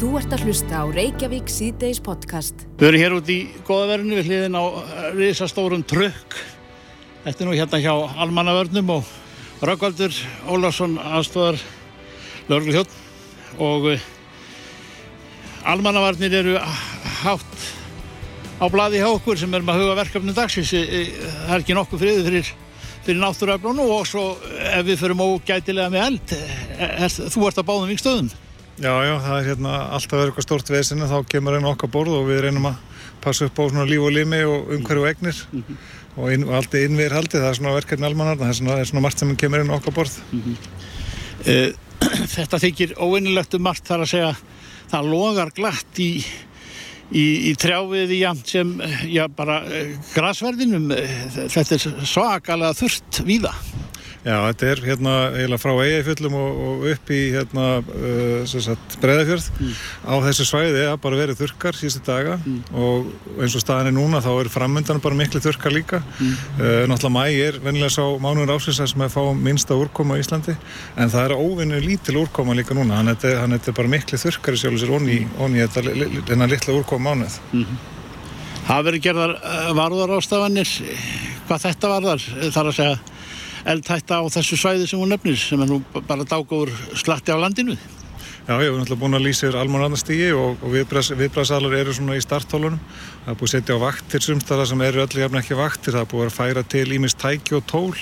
Þú ert að hlusta á Reykjavík síðdeis podcast. Við erum hér út í goðaverðinu við hliðin á risastórum trökk. Þetta er nú hérna hjá Almannavörnum og Rökkvaldur Ólafsson aðstofar Lörglhjótt og uh, Almannavarnir eru hátt á bladi hjá okkur sem erum að huga verkefni dagsins. Eh, Það er ekki nokkuð friði fyrir, fyrir náttúröflunum og svo ef við förum ógætilega með eld, er, er, þú ert að báðum vingstöðum. Já, já, það er hérna alltaf verið eitthvað stórt vesinu, þá kemur einn okkar borð og við reynum að passa upp á svona líf og limi og umhverju og egnir og, inn, og allt er innviðir haldið, það er svona verkefni almannar, það er svona, er svona margt sem kemur inn okkar borð. Eh, þetta þykir óvinnilegt um margt þar að segja það logar glatt í, í, í trjáviði jafn sem eh, já, bara uh, grasverðinum. Eh, þetta er svakalega þurft víða Já, þetta er hérna eiginlega frá eigafjöllum og, og upp í hérna uh, breðafjörð á þessu svæði að bara verið þurkar síðustu daga og eins og staðan er núna þá er framöndan bara miklu þurkar líka. Uh, náttúrulega mæ er vennilega sá mánuður ásins sem að fá minnsta úrkoma á Íslandi en það er óvinnu lítil úrkoma líka núna. Hann er, hann er bara miklu þurkar í sjálf sér onni, onni þetta þennan litla úrkoma mánuð. Það verður gerðar uh, varðarástafanir hvað þetta varðar þar að segja eldhætta á þessu svæði sem hún nefnir sem er nú bara dágóður slatti á landinu Já, ég hef náttúrulega búin að lýsa yfir almannaðnastígi og, og viðbræðsalar eru svona í starthólunum. Það er búið að setja á vaktir sumstara sem eru öllu jafn ekki vaktir. Það er búið að færa til ímist tæki og tól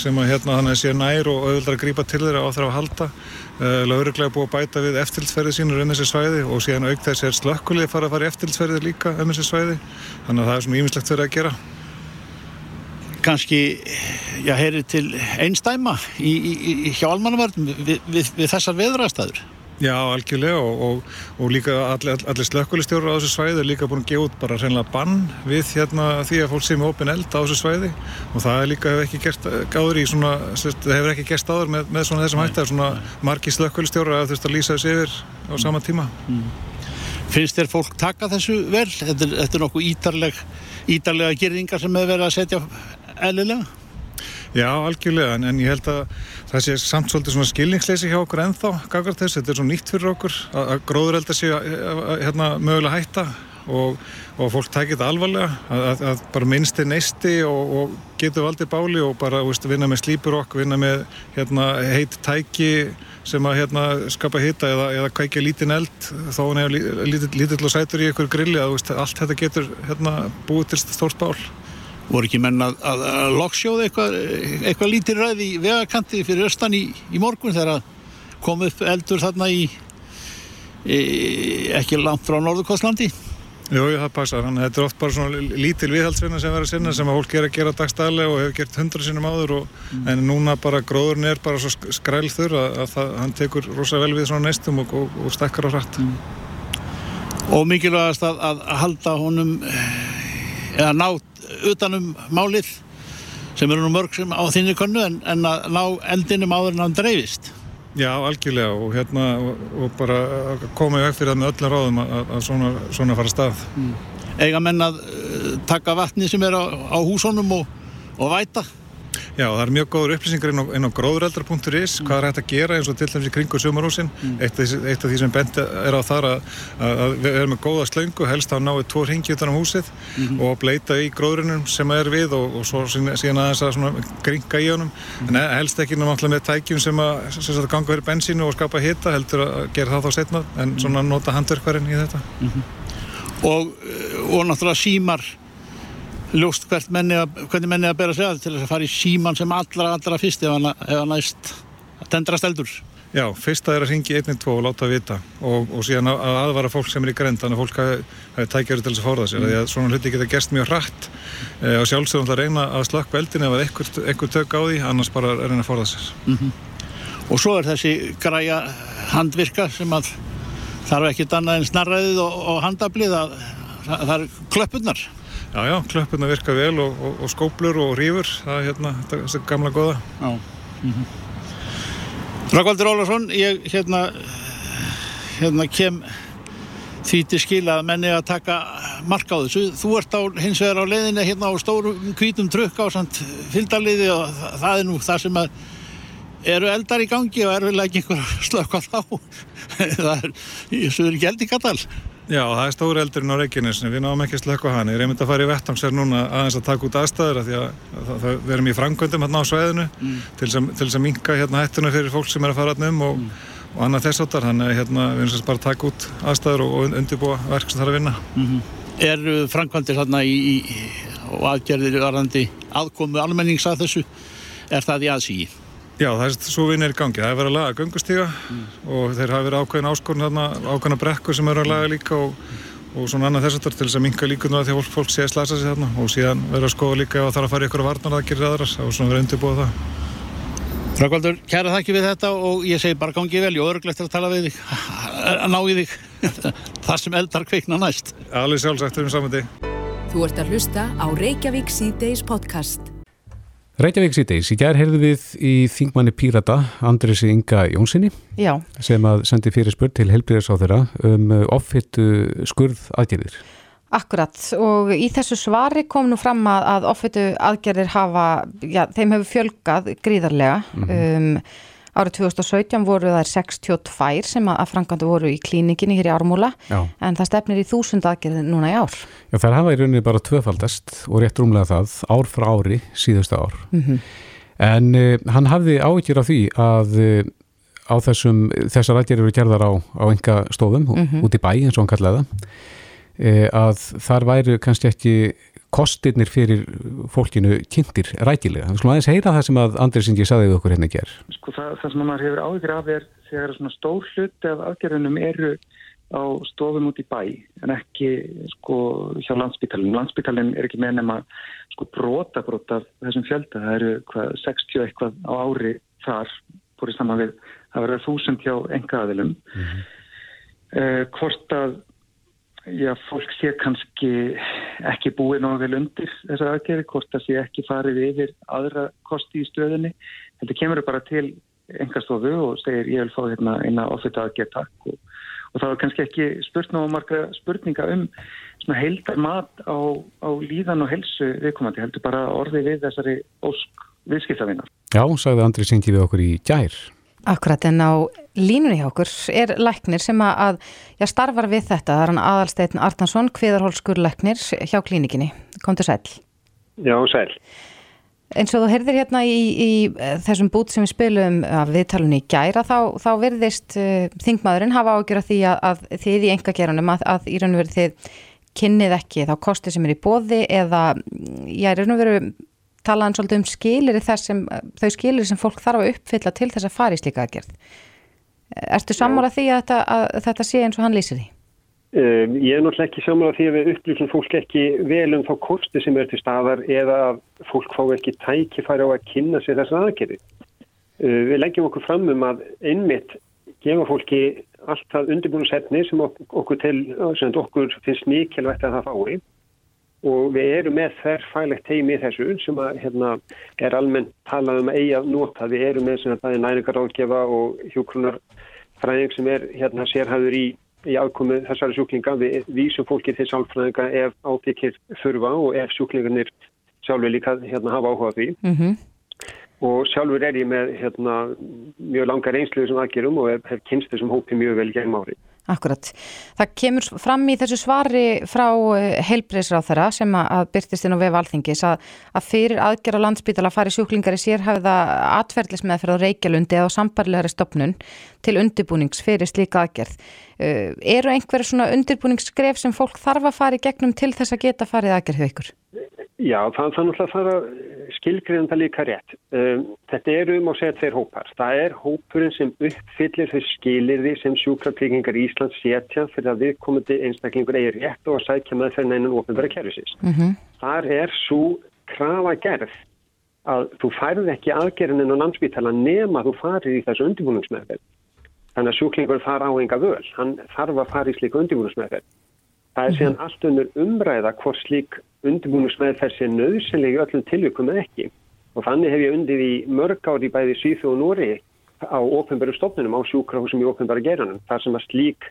sem að hérna þannig sé nær og auðvitað að grípa til þeirra á þeirra að halda. Uh, Lauruglega er búið að bæta við eftirlitsferði sínur um þessi svæði og síðan auk þess er slökkulið fara að fara í eftirlitsferði líka um þessi svæði. Þannig að það er svona ímislegt verið að gera. Kannski, já, heyri til einstæma í, í, í, hjá almannavörnum við, við, við þessar veðurastæður Já, algjörlega og, og, og líka allir, allir slökkulistjórar á þessu svæði er líka búin að gefa út bara hreinlega bann við hérna því að fólk sé með opin eld á þessu svæði. Og það er líka hefur ekki gert gáður í svona, það hefur ekki gerst áður með, með svona þessum hætti að svona margi slökkulistjórar að þurft að lýsa þessu yfir á sama tíma. finnst þér fólk taka þessu vel? Þetta er, þetta er nokkuð ítarleg ítarlega gerðingar sem hefur verið að setja eðlilega? Já, algjörlega, en, en ég held að það sé samt svolítið svona skilningsleysi hjá okkur ennþá, gaggar þess, þetta er svo nýtt fyrir okkur að, að gróðurelda sé að, að, hérna, mögulega hætta og, og fólk tækir þetta alvarlega, að, bara minnsti neisti og, og getur valdið báli og bara veist, vinna með slípur okkur, vinna með hérna, heit tæki sem að hérna, skapa hita eða, eða kveikja lítinn eld. Þó hann hefur lítill, og sætur í ykkur grilli að veist, allt þetta getur hérna, búið til stórt bál. Voru ekki menn að, að, að loksjóða eitthvað, eitthvað lítið ræði í vegakanti fyrir östan í, í morgun þegar kom upp eldur þarna í, í ekki langt frá Norðurkostlandi Jú, það passar. Þannig að þetta er oft bara svona lítil viðhaldsvinna sem verður að sinna sem að fólk er að gera dagstæðlega og hefur gert hundra sinnum áður og, en núna bara gróðurinn er bara svo sk- skrælþur að, að það, hann tekur rosa vel við svona neistum og, og, og stekkar á hratt. og mikilvægast að, halda honum eða ná utanum málið sem eru nú mörg sem á þinni könnu en, en að ná eldinum áður en hann dreifist. Já, algjörlega og hérna og, og bara koma í veg fyrir það með öllum ráðum að, að- að svona, svona fara stað. eiga menn að uh, taka vatni sem er á, á húsónum og, og væta Já, það er mjög góður upplýsingar inn á, á gróðureldar.is hvað er hægt að gera eins og til dæmis í kringu sumarhúsin. Eitt, af því- eitt af því sem bent er á þar að, að, að við erum með góða slöngu helst að náðu tvo ringi utan á húsið og bleita í gróðurinnum sem er við og, og svo síðan aðeins að gringa í honum. En helst ekki náttúrulega með tækjum sem að, sem sagt, ganga fyrir bensínu og skapa hita heldur að gera það þá setna en svona nota handverkvarinn í þetta. Og, uh, og náttúrulega símar ljóst menni að, hvernig menni að bera sig að til þess að fara í síman sem allra allra fyrst ef hann, ef hann næst að tendrast eldur. Já, fyrsta er að ringi 112 og láta vita og, og síðan að að aðvara fólk sem er í grend þannig að fólk hafi, tækjari til þess að forða sér mm. því að svona hluti geta gerst mjög hratt. E, og sjálfsögum það reyna að slökka eldin ef að einhver, einhver tök á því annars bara reyna að forða sér. Og svo er þessi græja handvirka sem að þarf ekki annað en snarræðið og, og handablið að það er klöppunar Já, já, klöppuna virka vel og, og, og skóplur og rífur það er hérna, þetta er gamla góða Já. Mm Rökkvaldur Ólafsson, ég hérna, hérna kem því til skil að menni að taka mark á þessu. Þú ert á, hins vegar á leiðinni hérna á stórum hvítum trukk á samt fylgdarliði og það, er nú það sem að eru eldar í gangi og eru ekki einhver slökk á þá? það er, þessu er ekki eld í Katal. Já, það er stóri eldurinn á Reykjanesinu, við náum ekki á hann. Ég er einmitt að fara í vettangsér núna aðeins að taka út aðstæður að því að, að, að við erum í frangöndum hérna á sveðinu mm. til þess að minka hérna hættuna fyrir fólk sem er að fara hérna um og, mm. og annað þess áttar. Þannig að hérna, við erum bara að taka út aðstæður og, og undirbúa verk sem það er að vinna. Mm -hmm. Er frangöndir hérna í, í, og aðgerðir varðandi aðkomu almennings að þessu, er það í aðsígi? Já, það er svo vinni er í gangi. Það er verið að laga göngustíga mm. og þeir hafa verið ákveðin áskorun þarna, ákveðina brekkur sem eru að laga líka og, og svona annað þess aftur til þess að minka líkunar því að fólk, fólk sé að slasa sig þarna og síðan verið að skoða líka ef það þarf að fara í ykkur varnar að gera aðras og svona verið undirbúið það. Frækvaldur, kæra þakki við þetta og ég segi bara gangið vel, ég örglegt er að tala við þig, að ná í þig, það sem eldar kveikna næst. Allir sjálfsagt um saman því. Þú ert að hlusta á Reykjavík C-Days podcast. Reykjavík síðdeis, í gerð heyrðu við í þingmanni Pírata, Andrisi Inga Jónssoni Já. sem að sendi fyrir spurt til helbriðarsáþurra um offittu skurð aðgerðir. Akkurat og í þessu svari kom nú fram að, að offittu aðgerðir hafa, já, þeim hefur fjölgað gríðarlega -hmm. um Árið 2017 voru þær 62 sem að frangandu voru í klíninginni hér í Ármúla Já. en það stefnir í þúsund aðgerði núna í ár. Já þær hafa í rauninni bara tvöfaldast og rétt rúmlega það ár frá ári síðustu ár. Mm -hmm. En uh, hann hafði áhyggjur af því að uh, á þessum, þessar aðgerði eru gerðar á, á enga stofum mm -hmm. út í bæ eins og hann kallaði það uh, að þar væru kannski ekki kostirnir fyrir fólkinu kynntir rækilega. Við skulum aðeins heyra það sem að Andrið Singi saði við okkur hérna ger. Sko það, það sem maður hefur áhyggjur af er þegar svona stór hluti af aðgerðunum eru á stofum út í bæ en ekki sko hjá landsbytalinn. Landsbytalinn er ekki með nema sko brota brota þessum fjölda. Það eru hvað, 60 eitthvað á ári þar búið saman við að vera þúsund hjá enga aðilum. Mm -hmm. uh, hvort að já, fólk sé kannski ekki búið náðu vel undir þessa aðgerði, hvort það sé ekki farið yfir aðra kosti í stöðunni. Þetta kemur bara til engastofu og segir ég vil fá hérna eina ofita aðgerð takk og, og það er kannski ekki spurt ná marga spurninga um heildar mat á, á líðan og helsu viðkomandi, heldur bara orði við þessari ósk viðskiptafinnar. Já, sagði Andri Singi við okkur í gær. Akkurat en á línunni hjá okkur er læknir sem að já, starfar við þetta, það er hann aðalsteitin Arnarsson, kviðarhólskur læknir hjá klínikinni. Komdu sæl. Já, sæl. En svo þú heyrðir hérna í, í þessum bút sem við spilum af viðtalunni í gæra þá, þá verðist uh, þingmaðurinn hafa ágjörð því að, að þið í enga geranum að, að í raun og veru þið kynnið ekki þá kosti sem er í bóði eða já, í raun og veru talaðan svolítið um skilir sem, þau skilir sem fólk þarf að uppfylla til þess að fara í slíka aðgerð. Ertu sammála því að þetta, að þetta sé eins og hann lýsir því? Um, ég er náttúrulega ekki sammála því að við upplýsum fólk ekki vel um þá kosti sem er til staðar eða að fólk fá ekki tækifæri á að kynna sér þess aðgerði. Uh, við leggjum okkur fram um að einmitt gefa fólki allt það undirbúinusefni sem okkur, til, sem okkur finnst mikilvægt að það fái og við erum með þærfælegt heimi í þessu sem að, hérna, er almennt talað um að eiga nota. Við erum með svona bæði næringaráðgefa og hjókrunarfræðing sem er hérna sérhæður í, í afkomið þessari sjúklinga. Við vísum fólki til sálfræðinga ef átikir þurfa og ef sjúklingarnir sjálfur líka hérna hafa áhuga því. Mm -hmm. Og sjálfur er ég með hérna, mjög langa reynslu sem aðgerum og hef, hef kynst þessum hópi mjög vel gegn árið. Akkurat. Það kemur fram í þessu svari frá eh, heilbreyðsráð þeirra sem að byrtist inn á vefa alþingis að, að fyrir aðgerra landsbytala fari sjúklingar í sér hafða atverðlismeðferð á Reykjalundi eða á sambarlegari stopnun til undirbúnings fyrir slíka aðgerð. Uh, eru einhverja svona undirbúningsskref sem fólk þarf að fara í gegnum til þess að geta farið aðgerð hjá ykkur? Já, það er náttúrulega að fara skilgriðan það líka rétt. Um, þetta er um að segja tveir hópar. Það er hópurinn sem uppfyllir þau skilirði sem sjúkrapíkingar Íslands setja fyrir að viðkomandi einstaklingur eigi rétt og að sækja með fyrir neinun ofnbæra kervisins. Mm -hmm. Þar er svo krafa gerð að þú færð ekki aðgerðin en á landsbytala nema þú farir í þessu undirbúningsmeðferð. Þannig að sjúklingur fara á enga völ. Hann þarf að fara í slíku undirbúningsmeðferð. Það er síðan allt unnur umræða hvort slík undirbúningsmeðferð sé nöðsynlegi öllum tilvikum eða ekki. Og þannig hef ég undið í mörg ári bæði Svíþu og Nóri á ofnbæru stofnunum, á sjúkrahúsum í ofnbæra geranum, þar sem að slík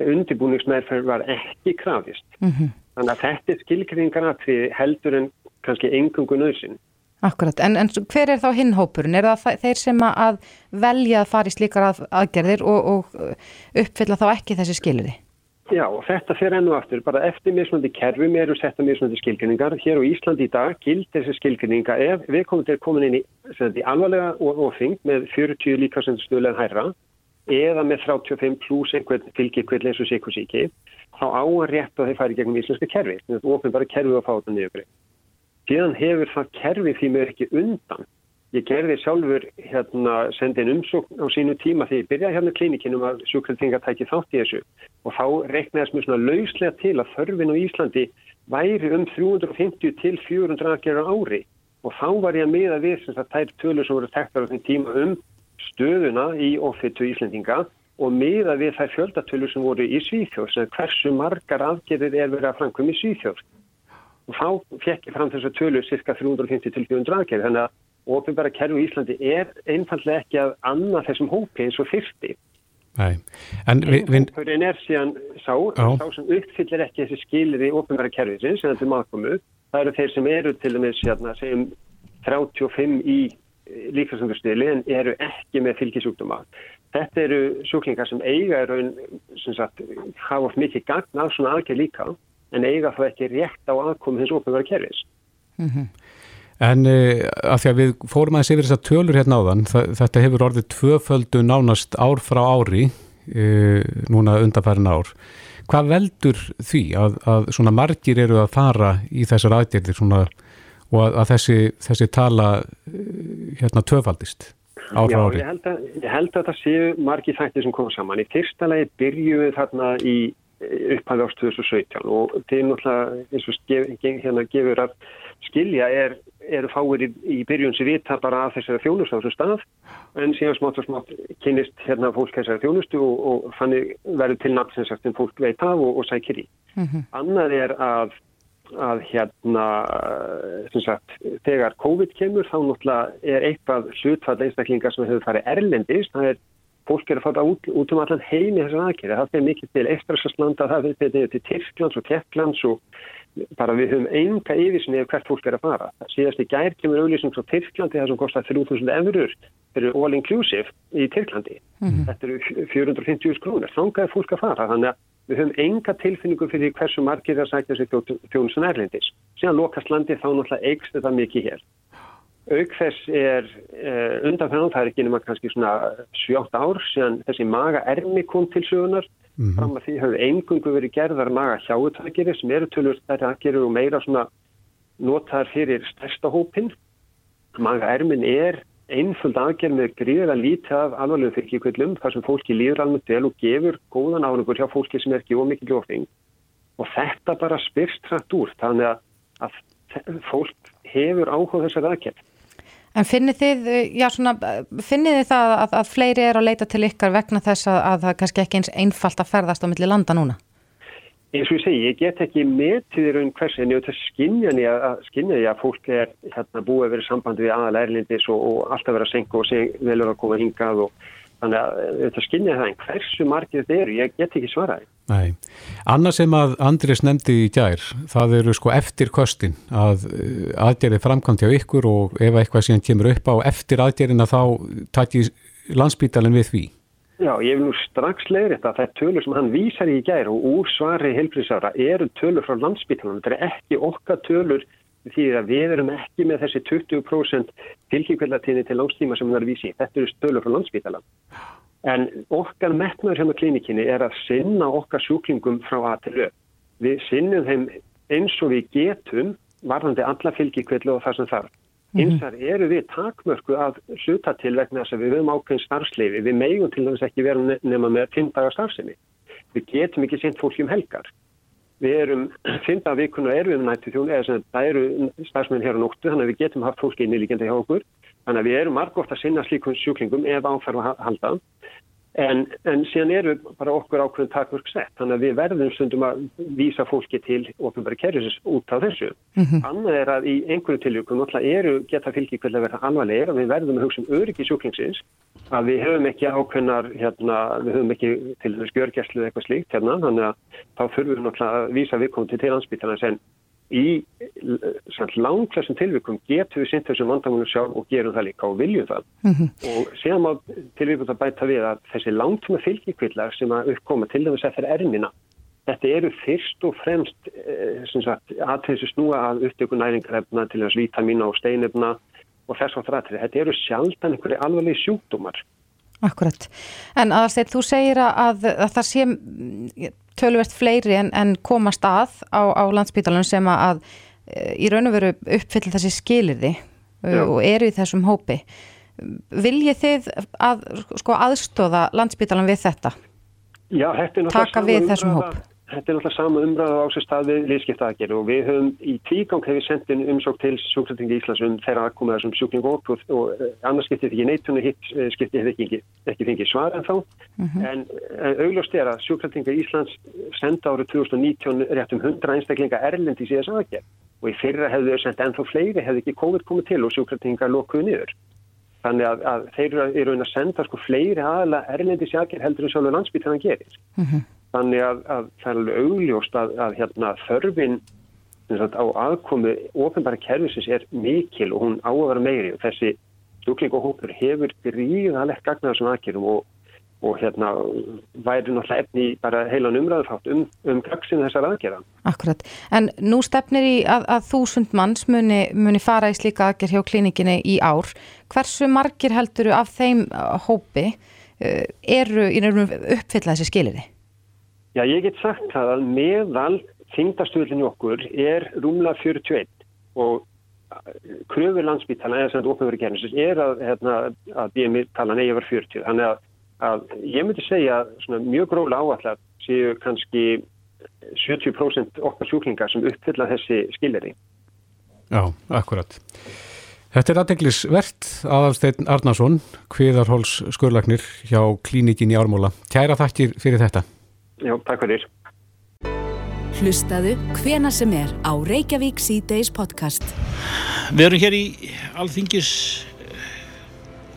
undirbúningsmeðferð var ekki krafist. Mm -hmm. Þannig að þetta er skilgringarna til heldur en kannski engungu nöðsyn. Akkurat, en, en hver er þá hinnhópurinn? Er það þeir sem að velja að fara í slíkar að, aðgerðir og, og uh, uppfylla þá ekki þessi skilriði? Já, og þetta fer ennu aftur, bara eftir mismöndi kerfum eru setta mismöndi skilgrinningar. Hér á Íslandi í dag gild þessi skilgrinninga ef við komum til að koma inn í, í alvarlega ofing með 40 líkasendstöðlega hærra eða með 35 pluss einhvern fylgjikvill eins og síkusíki, þá á að rétt að þeir færi gegnum íslenska kerfi. Þetta er ofin bara kerfi að fá þetta niður síðan hefur það kerfi því mér ekki undan. Ég gerði sjálfur hérna sendin umsókn á sínu tíma þegar ég byrjaði hérna klínikinum að sjúkvæðingar tæki þátt í þessu. Og þá reiknaðis mjög svona lauslega til að þörfin á Íslandi væri um 350 til 400 aðgerðar ári. Og þá var ég að miða við sem það tær tölur sem voru tektar á þenn tíma um stöðuna í ofittu Íslandinga og miða við þær fjöldatölur sem voru í Svíþjóð sem hversu margar aðgerðir er verið að framkvæm í Svíþjóð. Og þá fekk ég fram þess að tölu cirka 350 til 400 aðgerði þannig að ofinbæra kerfi í Íslandi er einfallega ekki að anna þessum hópi eins og fyrsti Nei, en við... Hópurinn er síðan sá, sá sem uppfyllir ekki þessi skilir í ofinbæra kerfi sem þetta er maðurkomu, það eru þeir sem eru til dæmis, hérna, segjum 35 í líkastöndurstili en eru ekki með fylgisúkduma. Þetta eru sjúklingar sem eiga er raun, sem sagt, hafa mikið gagn af svona aðgerð líka en eiga það ekki rétt á aðkomi hins ofinverða kerfis. Mm -hmm. En uh, af því að við fórum aðeins yfir þess að tölur hérna áðan, þetta hefur orðið tvöföldu nánast ár frá ári, uh, núna undanfærin ár. Hvað veldur því að, að svona margir eru að fara í þessar aðgerðir svona, og að, að þessi, þessi tala uh, hérna tvöfaldist? Ár Já, ég held, að, ég held að það séu margi þættir sem koma saman. Í fyrsta lagi byrjuum við þarna í upphafi ást 2017 og til náttúrulega eins og skef, hérna gefur að skilja er, eru fáir í, í byrjun sem vita bara að þessari þjónustu á þessu stað en síðan smátt og smátt kynist hérna fólk þessari þjónustu og, og þannig verður til nafn sem fólk veit af og, og sækir í. Mm -hmm. Annað er að að hérna sagt, þegar COVID kemur þá náttúrulega er eitthvað hlutfall einstaklingar sem hefur farið erlendist það er fólk er að fara út, út um allan heimi þessar aðgerði. Það fyrir mikið til Eistrasalslanda, það fyrir til Tyrklands og Kepplands og bara við höfum enga yfirsinni ef hvert fólk er að fara. Síðast í gær kemur auðlýsing frá Tyrklandi það sem kostar 3000 eurur fyrir all inclusive í Tyrklandi. Mm -hmm. Þetta eru 450 krónir. Þannig er fólk að fara. Þannig að við höfum enga tilfinningu fyrir hversu margir það sækja sér þjónusan erlendis. Síðan lokast landi þá náttúrulega eigst þetta mikið hér. Auk þess er uh, undanfæðan, það er ekki nema kannski svona 7-8 ár síðan þessi maga ermi kom til sögunar. Mm -hmm. Fram að því hafðu engungu verið gerðar maga hjáutakeri sem eru tölur þær aðgerir og meira svona notar fyrir stærsta hópin. Maga ermin er einföld aðgerð með gríðilega lítið af alvarlegu fyrkjikvillum þar sem fólki líður alveg del og gefur góðan árangur hjá fólki sem er ekki ómikið lofing. Og þetta bara spyrst hrætt úr þannig að, að fólk hefur áhuga þessar aðgerð. En finnir þið, já svona, finnir þið það að, að fleiri er að leita til ykkar vegna þess að, að það kannski ekki eins einfalt að ferðast á milli landa núna? Eins og ég segi, ég get ekki metið í raun hvers en ég veit að skinja því að, því að fólk er hérna búið að vera sambandi við aðal erlindis og, og alltaf vera að senka og seg, velur að koma hingað og þannig að þetta skinja það en hversu margir þetta eru, ég get ekki svaraði. Nei, annað sem að Andris nefndi í gær, það eru sko eftir kostin að eh, aðgerið framkvæmt hjá ykkur og ef eitthvað síðan kemur upp á eftir aðgerina þá takir landsbítalinn við því. Já, ég vil nú strax leiðri þetta að það er tölur sem hann vísar í gær og úr svari helbriðsára eru tölur frá landsbítalinn, þetta er ekki okkar tölur því að við erum ekki með þessi 20% fylgjikvellatíni til langstíma sem hann er vísi, þetta eru tölur frá landsbítalinn. En okkar metnaður hérna klínikinni er að sinna okkar sjúklingum frá að til auð. Við sinnum þeim eins og við getum varðandi alla fylgjikvellu og það sem þarf. Mm -hmm. Einsar eru við takmörku að hluta til vegna þess að við höfum ákveðin starfsleifi. Við megum til dæmis ekki vera nema með 5 dagar starfsemi. Við getum ekki sendt fólki um helgar. Við erum 5 dagar vikuna erum við nættu þjón, eða sem það eru starfsmenn hér á nóttu, þannig að við getum haft fólki inn í líkjandi hjá okkur. Þannig að við erum margótt að sinna slíkun sjúklingum ef áferð að halda. En, en síðan eru bara okkur ákveðin takmörk sett, þannig að við verðum stundum að vísa fólki til ofnbæri kerjusins út á þessu. Mm -hmm. Annað er að í einhverju tilvíkum náttúrulega eru geta fylgi hvernig að vera alvarlega og við verðum að hugsa um öryggi sjúklingsins að við höfum ekki ákveðnar, hérna, við höfum ekki til skjörgjæslu eitthvað slíkt hérna, þannig að þá þurfum við náttúrulega að vísa viðkomandi til ansbytjarnas en í langflestum tilvikum getum við sint þessum vandamunum sjálf og gerum það líka og viljum það. Mm -hmm. og séðan má tilvikum það bæta við að þessi langtuma fylgjikvillar sem að uppkoma til dæmis eftir ermina þetta eru fyrst og fremst eh, að þessu snúa að upptöku næringarefna til þess vítamína og steinefna og þess að það þetta eru sjaldan einhverju alveg sjúkdómar. Akkurat, en aðalsteyt, þú segir að, að það sé tölvert fleiri en, en komast að á, á landsbytalanum sem að í raun og veru uppfyll þessi skilirði Já. og eru í þessum hópi viljið þið að, sko, aðstóða landsbytalan við þetta? Já, þetta er taka við þessum hóp Þetta er náttúrulega sama umræða á sér stað við liðskiptaðagjör og við höfum í tígang hefur sendin umsók til sjúkvæmtingi Íslands um þeirra aðkomið þessum sjúkling og og, eh, annars skiptið ekki neitunni hitt eh, skiptið hefur ekki, ekki fengið svar en þá mm -hmm. en, en augljóst er að sjúkvæmtingi Íslands senda árið 2019 rétt um 100 einstaklinga erlendi síðan aðgjör og í fyrra hefðu þau sendt ennþá fleiri hefðu ekki COVID komið til og sjúkvæmtinga lokuð niður. Þannig að, að þeir eru að senda sko fleiri aðla erlendi sjakir heldur en sjálfur landsbyt þannig að gerir. Mm -hmm. Þannig að, að það er alveg augljóst að, að hérna, þörfin sagt, á aðkomi ofinbæra kervisins er mikil og hún á að vera meiri og þessi stúkling og hópur hefur gríðalegt gagnaðar sem aðgerum og, og hérna væri náttúrulega efni bara heilan umræðufátt um, um gagsinu þessar aðgera. Akkurat, en nú stefnir í að, að þúsund manns muni, muni fara í slíka aðger hjá klínikinni í ár. Hversu margir heldur af þeim hópi uh, eru í nefnum uppfylla þessi skiliði? Já, ég get sagt það að meðal þingdastuðlinni okkur er rúmla 41 og kröfur landsbytala eða sem þetta ofnverður gerðins er að, hérna, að BMI tala neyja var 40 þannig að, að ég myndi segja mjög gróla áallat séu kannski 70% okkar sjúklingar sem uppfylla þessi skilleri. Já, akkurat. Þetta er aðteglisvert aðalsteinn Arnason, hviðarhóls skurlagnir hjá klínikin í Ármúla. Kæra þakkir fyrir þetta. Já, takk fyrir. Hlustaðu hvena sem er á Reykjavík C-Days podcast. Við erum hér í alþingis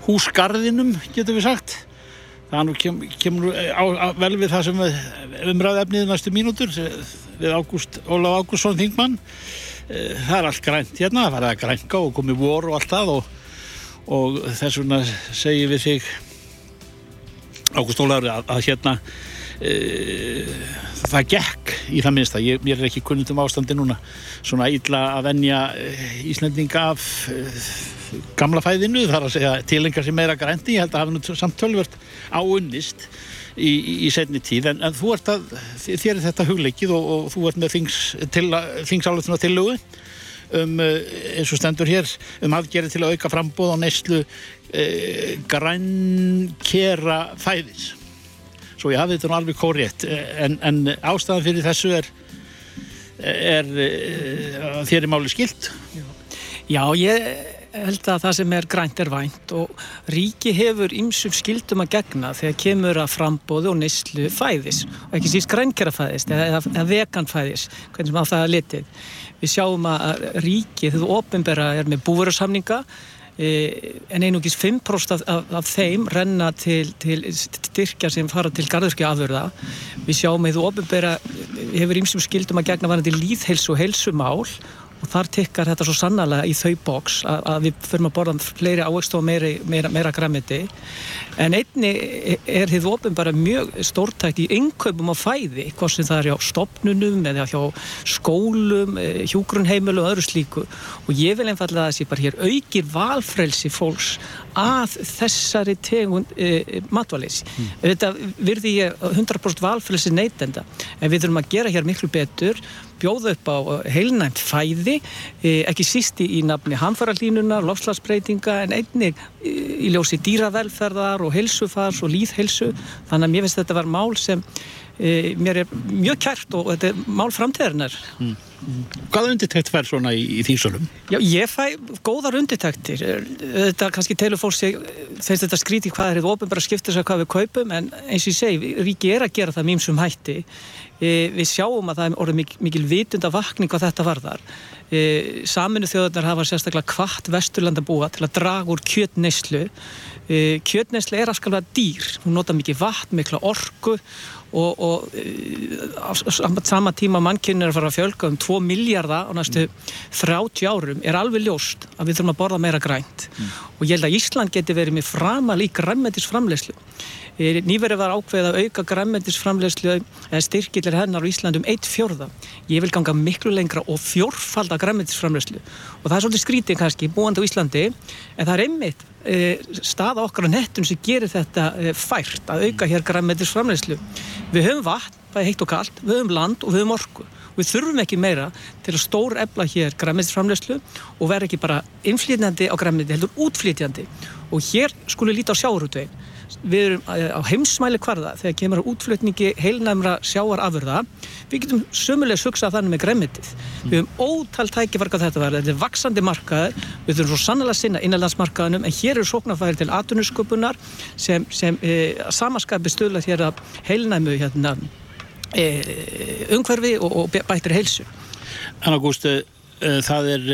húsgarðinum, getur við sagt. Þannig kem, kemur á, á, vel við það sem við umræðu efnið næstu mínútur við Ágúst, Ólaf Ágústsson Þingmann. Eh, það er allt grænt hérna, það er að grænka og komið vor og allt það og, og þess vegna segjum við þig Ágúst Ólafur að, að hérna Eh, það gekk í það minnsta. Ég, ég er ekki kunnund um ástandi núna. Svona illa að venja eh, Íslandinga af uh, gamla fæðinu þar að segja tilengar sem meira grænti, ég held að hafa samt tölvört áunnist í, í, í setni tíð, en, en þú ert að þér er þetta hugleikið og, og þú ert með þings, þingsáluðuna tillögu um eins og stendur hér um aðgerið til að auka frambóð á neyslu uh, grænkera fæðis svo ég hafi þetta nú alveg kórétt en, en ástæðan fyrir þessu er, er, er eh, þér er máli skilt Já, ég held að það sem er grænt er vænt og ríki hefur ymsum skildum að gegna þegar kemur að frambóðu og nýslu fæðis. Og ekki síst grænkera fæðis eða, eða vegan fæðis, hvernig sem á það er litið. Við sjáum að ríki, þú ofinbera er með búverðarsamninga en einungis 5% af, af, þeim renna til, til styrkja sem fara til garðurskja afurða. Við sjáum að þú ofinbera hefur ímsum skildum að gegna varandi líðheilsu og heilsumál og þar tikkar þetta svo sannlega í þau bóks að, að við förum að borða fleiri ávext og meira, meira, meira græmiti en einni er þið ofin bara mjög stórtækt í innkaupum á fæði, hvað sem það er hjá stopnunum eða hjá skólum eh, hjúgrunheimil og öðru slíku og ég vil einfallega að sé bara hér aukir valfrelsi fólks að þessari tegund e, matvalis. Mm. Þetta virði ég 100% valfrelsi neytenda en við þurfum að gera hér miklu betur bjóða upp á heilnæmt fæði e, ekki sísti í nafni hamfarallínunar, lofslagsbreytinga en einnig í ljósi dýravelferðar og helsufars og líðhelsu þannig að mér finnst þetta var mál sem e, mér er mjög kært og þetta er mál framtíðarinnar mm. Hvaða undirtækt fær svona í, í þýrsalum? Já, ég fæ góðar undirtæktir þetta kannski telur fólk sig þegar þetta skríti hvað er þetta ofinbara skiptis að hvað við kaupum en eins og ég segi, ríki er að gera það sem hætti við sjáum að það er orðið mikil, mikil vitunda vakning hvað þetta varðar. E, saminu þjóðarnar hafa sérstaklega kvart vesturlanda búa til að draga úr kjötneyslu. E, kjötneyslu er afskalvað dýr. Hún nota mikið vatn, mikla orku og, og eh, á sama tíma mannkynir að fara að fjölga um 2 miljardar á næstu 30 árum er alveg ljóst að við þurfum að borða meira grænt. Mm. og ég held að Ísland geti verið með framal í græmmetisframlegslu Nýverið var ákveð að auka græmmendisframlegslu eða styrkilir hennar á Íslandum eitt fjórða. Ég vil ganga miklu lengra og fjórfalda græmmendisframlegslu og það er svolítið skrítið kannski búandi á Íslandi en það er einmitt e, staða okkar á nettun sem gerir þetta e, fært að auka hér græmmendisframlegslu. Við höfum vatn, það er heitt og kallt, við höfum land og við höfum orku. Við þurfum ekki meira til að stór ebla hér græmmendisframlegslu og vera ekki bara innflýtjandi á græmmendi, heldur útflýtjandi og hér skulum líta á sjáurútveginn við erum eh, á heimsmæli hvarða þegar kemur á útflutningi heilnæmra sjáarafurða við getum sömulegs hugsað þannig með gremmitið mm. við höfum ótal tækifarka þetta var þetta er vaksandi markaður. Við þurfum svo sannlega sinna innanlandsmarkaðunum en hér eru sóknarfæri til atunusköpunar sem, sem e, samaskapi stöðla hér að heilnæmu hérna, e, umhverfi og, og bættir heilsu. Anna Gústi, e, það er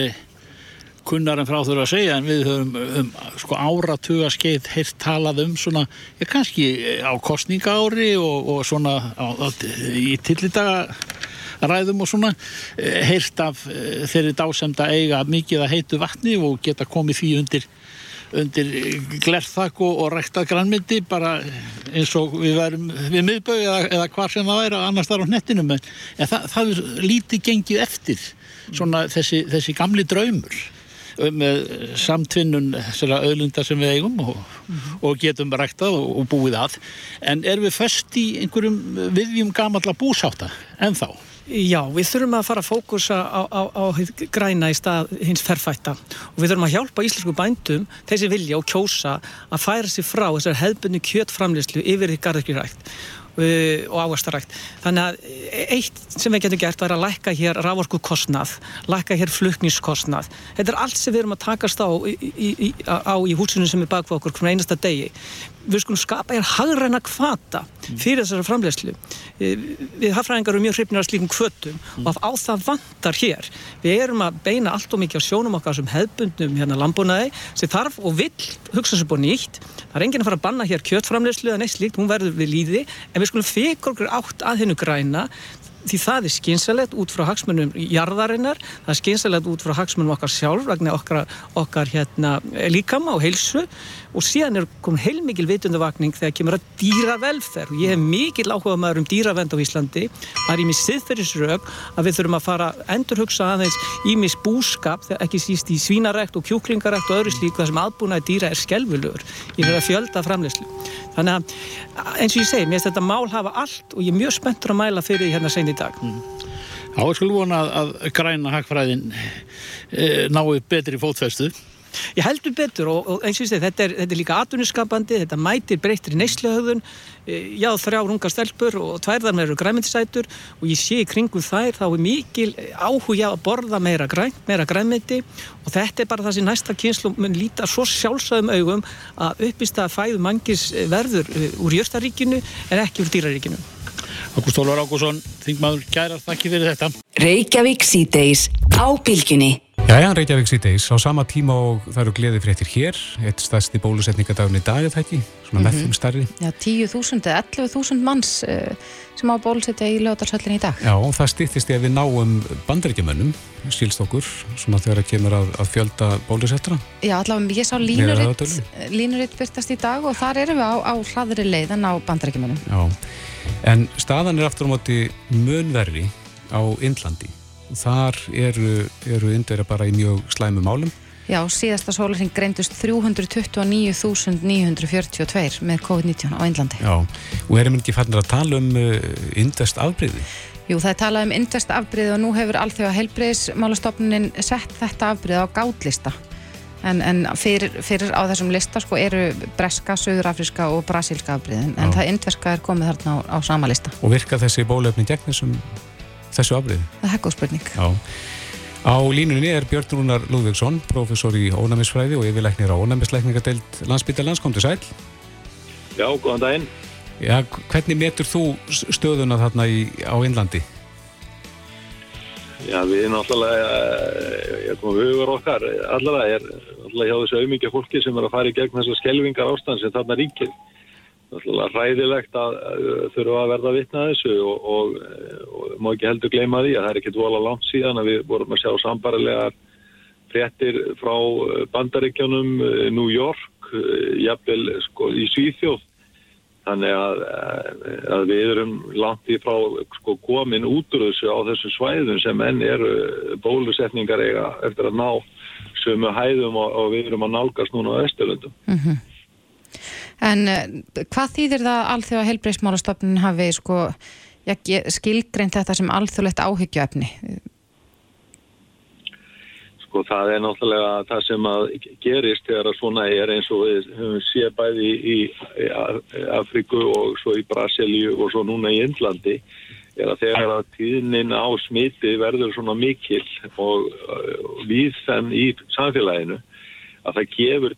kunnar en frá þurfa að segja en við höfum um, sko áratuga skeið heilt talað um svona, ég kannski á kostningaári og, og svona á, á, í tillidaga ræðum og svona eh, heilt af eh, þeirri dásemda eiga mikið að heitu vatni og geta komið því undir undir glerþak og, og ræktað grannmyndi bara eins og við værum við miðbögu eða, eða hvar sem það væri annars þar á nettinum en, en það, það er lítið gengið eftir svona þessi, þessi gamli draumur með samtvinnun þessara öðlunda sem við eigum og, mm -hmm. og getum ræktað og, og búið að en er við först í einhverjum viðjum gamalla búsáta en þá? Já, við þurfum að fara að fókusa á, á, á græna í stað hins ferfætta og við þurfum að hjálpa íslensku bændum þessi vilja og kjósa að færa sér frá þessar hefðbunni kjötframleyslu yfir því garðurkjurækt Uh, og áastarækt. Þannig að eitt sem við getum gert er að lækka hér rávorku kostnað, lækka hér fluknískostnað. Þetta er allt sem við erum að takast á í, í, í, í húsinu sem er bakvað okkur hvernig einasta degi við skulum skapa hér hagræna kvata fyrir þessari framlegslu við hafðræðingar eru mjög hrifnir af slíkum kvötum mm. og á það vantar hér. Við erum að beina allt og mikið á sjónum okkar sem hefbundum hérna landbúnaði sem þarf og vill hugsa sér búin nýtt. Það er enginn að fara að banna hér kjötframlegslu eða neitt slíkt, hún verður við líði en við skulum fyrir okkur átt að hennu græna því það er skynsalegt út frá hagsmunum jarðarinnar, það er skynsalegt út frá hagsmunum okkar sjálf, vegna okkar, okkar hérna, líkama og heilsu. Og síðan er komin heilmikil vitundavakning þegar kemur að dýra velferð og ég hef mikil áhuga maður um dýravend á Íslandi. Það er í mig siðferðisrög að við þurfum að fara endur hugsa aðeins í mig búskap, ekki síst í svínarækt og kjúklingarækt og öðru slíku það sem aðbúnaði dýra er skelvulur verði að fjölda framleyslu þannig að eins og ég segi, mér finnst þetta mál hafa allt og ég er mjög spenntur að mæla fyrir því hérna sen í dag mm. Á, ég skulle vona að, að græna hagfræðin e, nái betri fótfestu Ég heldur betur og, og eins og ég segi þetta þetta er líka atvinnuskapandi, þetta mætir breyttir í neysluhauðun, e, já þrjá runga stelpur og tværðar með eru græmyndisætur og ég sé í kringum þær þá er mikil áhugja að borða meira grænt, meira græmyndi og þetta er bara það sem næsta kynslu mun líta svo sjálfsögum augum að uppist að fæðu mangis verður e, úr Jöstaríkinu en ekki úr dýraríkinu. Ágúst Ólvar Ágússon, þingmaður, gærar þakki fyrir þetta. Reykjavík síðdeis á bylginni. Jæja, Reykjavík síðdeis á sama tíma og það eru gleði fréttir hér, eitt stærsti bólusetningadagin í dag, þetta ekki, svona mm -hmm. með þeim starri. Já, 10.000 eða 11.000 manns uh, sem á bólusetja í lögdarsöllin í dag. Já, og það stýttist í að við náum bandaríkjumönnum, sílst okkur, svona þegar það kemur að, að fjölda bólusettra. Já, allavega, ég sá línuritt, línuritt byrtast í dag og þar erum við á, á hraðri leiðan á bandaríkjumönnum. Já. En staðan er aftur á móti munverri á Indlandi. Þar eru, eru indverja bara í mjög slæmu málum. Já, síðasta sólarinn greindust 329.942 með COVID-19 á Indlandi. Já, og erum við ekki fannir að tala um uh, indvest afbreyði? Jú, það er talað um indvest afbreyði og nú hefur allþjóða heilbreyðismálastofnunin sett þetta afbreyði á gátlista. En, en fyrir, fyrir á þessum lista sko, eru breska, söðurafriska og brasilska afbríðin, en það indverska er komið þarna á, á sama lista. Og virka þessi bólöfni gegn þessum, þessu afbríðin? Það er góð spurning. Já. Á línunni er Björn Rúnar Lúðvíksson, professor í ónæmisfræði og yfirleiknir á ónæmisleikningadeild landsbyttalans, kom til sæl. Já, góðan daginn. Já, hvernig metur þú stöðuna þarna í, á Innlandi? Já, við náttúrulega, eh, hugur okkar, allavega er allavega hjá þessu auðmyggja fólki sem er að fara í gegn þessar skelvingar ástand sem þarna ríkir. náttúrulega ræðilegt að þurfa að verða vitna að þessu og, og, og má ekki heldur gleyma því að það er ekkert vola langt síðan að við vorum að sjá sambarilegar fréttir frá uh, bandaríkjónum New York, jafnvel sko í Svíþjóð þannig að, uh, að við erum langt í frá sko komin út úr þessu á þessu svæðum sem enn eru bólusetningar eiga eftir að ná sömu hæðum og, og við erum að nálgast núna á Östurlundum. En uh, hvað þýðir það alþjóða heilbreyðsmálastofnun hafi sko, skilgreint þetta sem alþjóðlegt áhyggjöfni? Sko það er náttúrulega það sem að gerist þegar að svona er eins og við höfum séð bæði í, í Af- Afríku og svo í Brasilíu og svo núna í Indlandi er að þegar að tíðnin á smiti verður svona mikil og, við þeim í samfélaginu að það gefur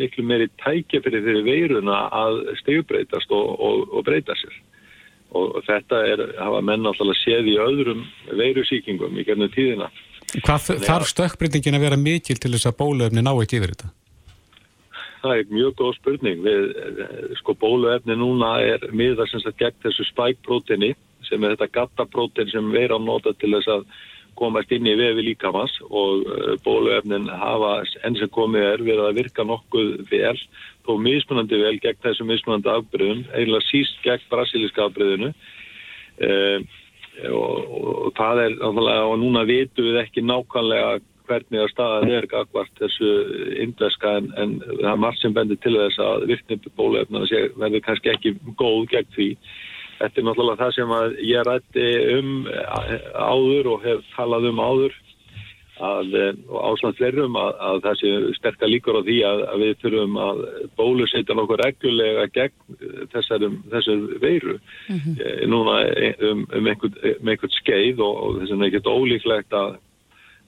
miklu meiri tækjafyrir fyrir veiruna að stegubreitast og, og, og breyta sér. Og þetta er, hafa menn náttúrulega séð í öðrum veirusýkingum í gernum tíðina. Hvað þarf stökkbreytingin að vera mikil til þess að bóluefni ná ekki yfir þetta? Það er mjög góð spurning. Við, sko, bóluefni núna er miða sem sagt gegn þessu spike-prótini sem er þetta gatta-prótin sem veira á nota til þess að komast inn í vefi líkamans og eh, bóluefnin hafa enn sem komið er verið að virka nokkuð vel þó mismunandi vel gegn þessu mismunandi afbreyðum, eiginlega síst gegn brasilíska afbreyðinu eh, og, og, og það er og núna vitum við ekki nákvæmlega hvernig að staðan er gagvart þessu indveska en, en það er margt sem bendir til þess að virkni bóluefna verður kannski ekki góð gegn því. Þetta er náttúrulega það sem ég rætti um áður og hef talað um áður að, eh, og ásland fleirum að, að það sé sterkar líkur á því að, að við þurfum að bólusetja nokkuð reglulega gegn þessarum, þessar veiru. Eh, núna um, um einhvern skeið og, og þess vegna er ekkert ólíklegt að,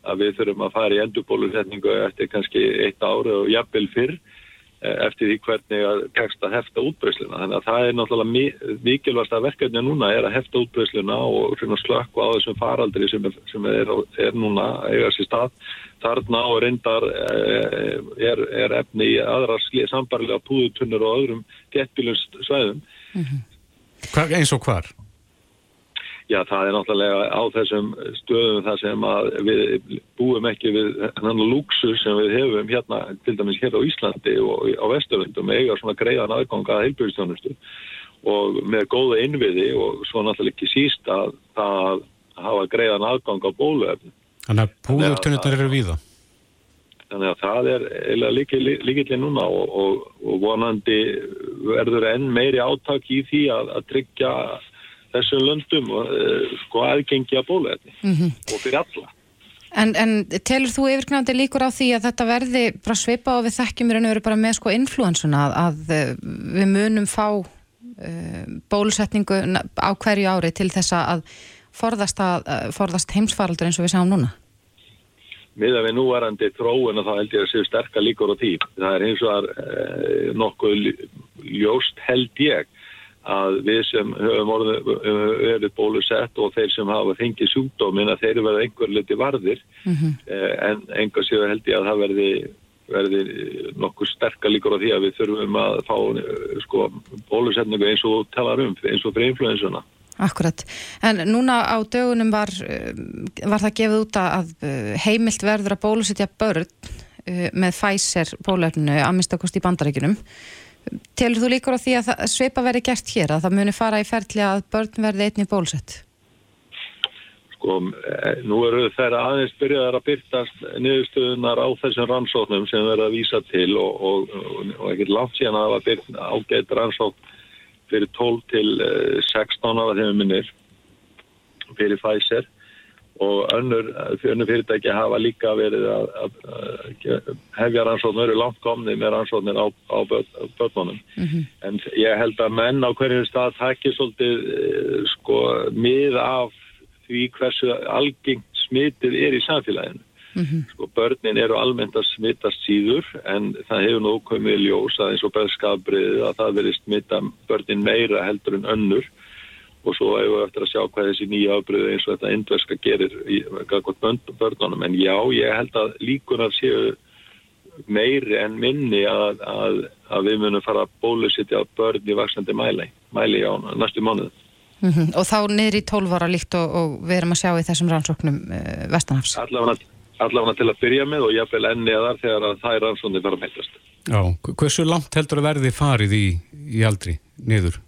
að við þurfum að fara í endurbólusetningu eftir kannski eitt ári og jafnvel fyrr. eh, eftir því hvernig að tekst að hefta útbreysluna. Þannig að það er náttúrulega mi mikilvægast að verkefni núna er að hefta útbreysluna og slökku á þessum faraldri sem er, sem er, er núna eiga sér stað. Þarna og reyndar eh, er, er efni í aðra sambarilega púðutunnur og öðrum gettbílum svæðum. Hva, eins og hvar? Já, það er náttúrulega á þessum stöðum þar sem að við búum ekki við þannig lúksu sem við hefum hérna, til dæmis hér á Íslandi og á Vesturlundum eiga svona greiðan aðganga að heilbjörnstjónustu og með góða innviði og svo náttúrulega ekki síst að það hafa greiðan aðgang á bóluefni. Þannig að púðurtunnirnar eru víða. Þannig að það er eiginlega líkillin núna og, og, og vonandi verður enn meiri átak í því að, að tryggja þessum löndum uh, sko aðgengja bóluefni og fyrir alla. En, en telur þú yfirknandi líkur á því að þetta verði bara svipa og við þekkjum raun og veru bara með sko influensuna að, að eh, við munum fá uh, bólusetningu á hverju ári til þess að forðast, að, forðast heimsfaraldur eins og við sáum núna? Miða við núvarandi þróun og þá held ég að séu sterkar líkur á því. Það er eins og að nokkuð ljóst held ég að við sem höfum verið bólusett og þeir sem hafa fengið sjúkdómin að þeir verða einhver liti varðir Mhm. eh, en einhver séu held ég að það verði, verði nokkuð sterkar líkur á því að við þurfum að fá eh, sko, bólusetningu eins og talar um, eins og fyrir influensuna. Akkurat. En núna á dögunum var, uh, var það gefið út að uh, heimilt verður að bólusetja börn með Pfizer bólefninu að minnstakost í bandaríkinum. Telur þú líkur á því að það, svipa verði gert hér, að það muni fara í ferli að börn verði einni bólusett? Sko, eh, nú eru þeirra aðeins byrjaðar að byrtast niðurstöðunar á þessum rannsóknum sem verða að vísa til og, og, og, og ekkert langt síðan að það var byrt ágætt rannsókn fyrir 12 til eh, 16 ára þegar minnir fyrir Pfizer og önnur, önnur fyrirtæki hafa líka verið að, að, að hefja rannsóknir, eru langt komni með rannsóknir á, á börnunum. En ég held að menn á hverjum stað takir svolítið eh, sko mið af því hversu algengt smitið er í samfélaginu. Sko börnin eru almennt að smittast síður en það hefur nú komið ljós að eins og bæðskabriðið að það verið smitta börnin meira heldur en önnur og svo hefur við eftir að sjá hvað þessi nýja afbröðu eins og þetta indverska gerir í börnunum en já, ég held að líkunar séu meiri en minni að, að, að við munum fara að bólusittja börn í vaksandi mæli, mæli á næstu mánuðu. Mm -hmm. Og þá niður í 12 ára líkt og, og við erum að sjá í þessum rannsóknum uh, Vestanhafs. Allavega, allavega til að byrja með og jáfnveil enni að þar þegar að það er rannsóknir fara að meitast. Já, hversu langt heldur að verði farið í, í aldri niður?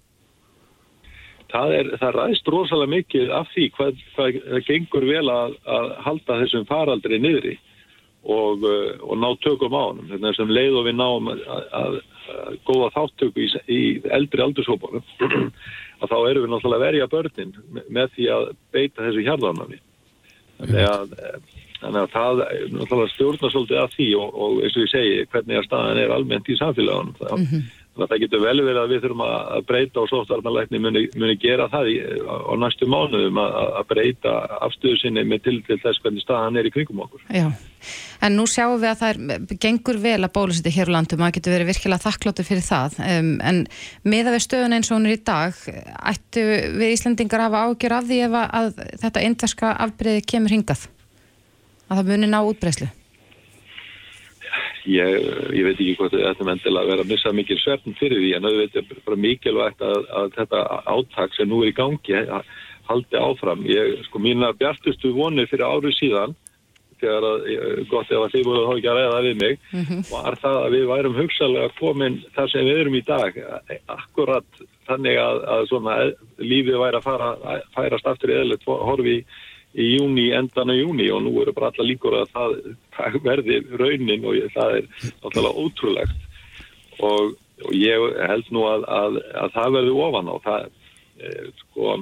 Það, er, það ræðist rosalega mikið af því hvað það gengur vel að, að halda þessum faraldri niðri og, uh, og ná tökum á hann. Þannig sem leið og við náum að, að, að góða þáttöku í, í eldri aldurshópanum að þá erum við náttúrulega að verja börnin með því að beita þessu hjarðanami. Þannig að, þannig að það náttúrulega stjórnar svolítið að því og, og eins og ég segi hvernig að staðan er almennt í samfélagunum. Það, mm -hmm. Það getur vel verið að við þurfum að breyta og sóttvarnalækni muni, muni gera það í, á næstu mánuðum að, að breyta afstöðu sinni með til, til þess hvernig staðan er í kringum okkur. Já, en nú sjáum við að það er, gengur vel að bólusiti hér á landum, maður getur verið virkilega þakkláttu fyrir það, um, en með að við stöðun eins og hún er í dag, ættu við Íslandingar hafa ágjör af því ef að, að þetta indverska afbreyði kemur hingað, að það muni ná útbreyslu? Ég, ég veit ekki hvort þetta er endilega að vera að missa mikil svefn fyrir því en auðvitað er bara mikilvægt að, að þetta áttak sem nú er í gangi haldi áfram. Ég, sko mína bjartustu vonir fyrir árið síðan þegar að, gott ef að þið voru þá ekki að ræða við mig, mm -hmm. var það að við værum hugsalega komin þar sem við erum í dag, akkurat þannig að, að svona lífið væri að fara, færast aftur eðlert horfi í í júni, endan á júni og nú eru bara alla líkur að það, það verði raunin og ég, það er náttúrulega ótrúlegt. Og, og ég held nú að, að, að það verði ofan á. Það e, sko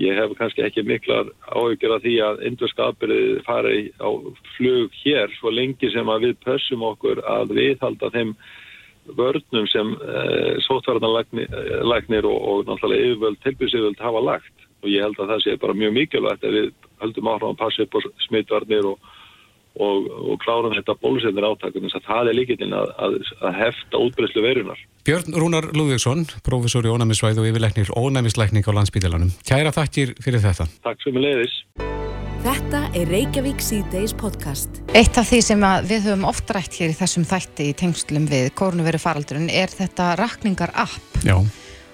ég hef kannski ekki miklar áhugir af því að indurskapirði fari á flug hér svo lengi sem að við pössum okkur að viðhalda þeim vörnum sem e, sótvarnarlæknir og, og náttúrulega yfirvöld, tilbyrgsiföld hafa lagt og ég held að það sé bara mjög mikilvægt að við höldum áhrifan að passa upp á smittvarnir og, og, og klárum þetta bólusetnir átakum þess að það er líkillin að, að, að hefta útbreyslu verunar. Björn Rúnar Lúðvíksson, professor í ónæmisvæð og yfirleiknir ónæmisleikning á landsbítalanum. Kæra þakkir fyrir þetta. Takk sem er leiðis. Þetta er Reykjavík C-Days podcast. Eitt af því sem við höfum oft rætt hér í þessum þætti í tengslum við kórnuveru faraldurinn er þetta rakningar app. Já.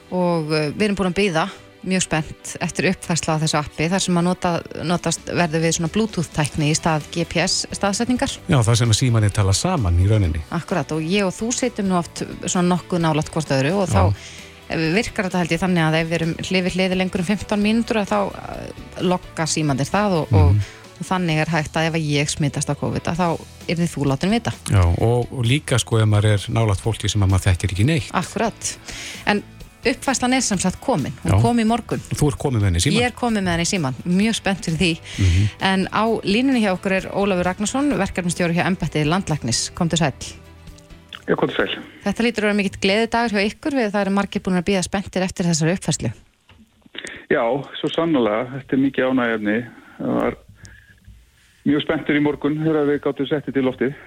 Og uh, við erum búin að byggja mjög spennt eftir uppfærsla á þessu appi þar sem að nota, notast verður við svona bluetooth-tækni í stað GPS staðsetningar. Já, það sem að símanir tala saman í rauninni. Akkurat og ég og þú setjum nú oft svona nokkuð nálat hvort öðru og Já. þá virkar þetta held ég þannig að ef við erum hlifið hliði lengur um 15 mínútur að þá uh, lokka símanir það og, mm. og, og þannig er hægt að ef ég smittast á COVID að þá er þið þú látin vita. Já, og, og líka sko ef maður er nálat fólki sem maður þekkir ekki neitt. Akkurat, en uppfæslan er sem sagt komin, hún Já. kom í morgun. Þú er komið með henni í síman? Ég er komið með henni í síman, mjög spennt fyrir því. Mm -hmm. en á línunni hjá okkur er Ólafur Ragnarsson verkefnstjóri hjá Embætti Landlæknis. Kom til sæl Já, kom til sæl Þetta lítur að vera mikill gleði dagur hjá ykkur við það er margir búin að býða spenntir eftir þessari uppfæslu Já, svo sannlega þetta er mikið var mjög spenntur í morgun þegar við gáttum settið til loftið.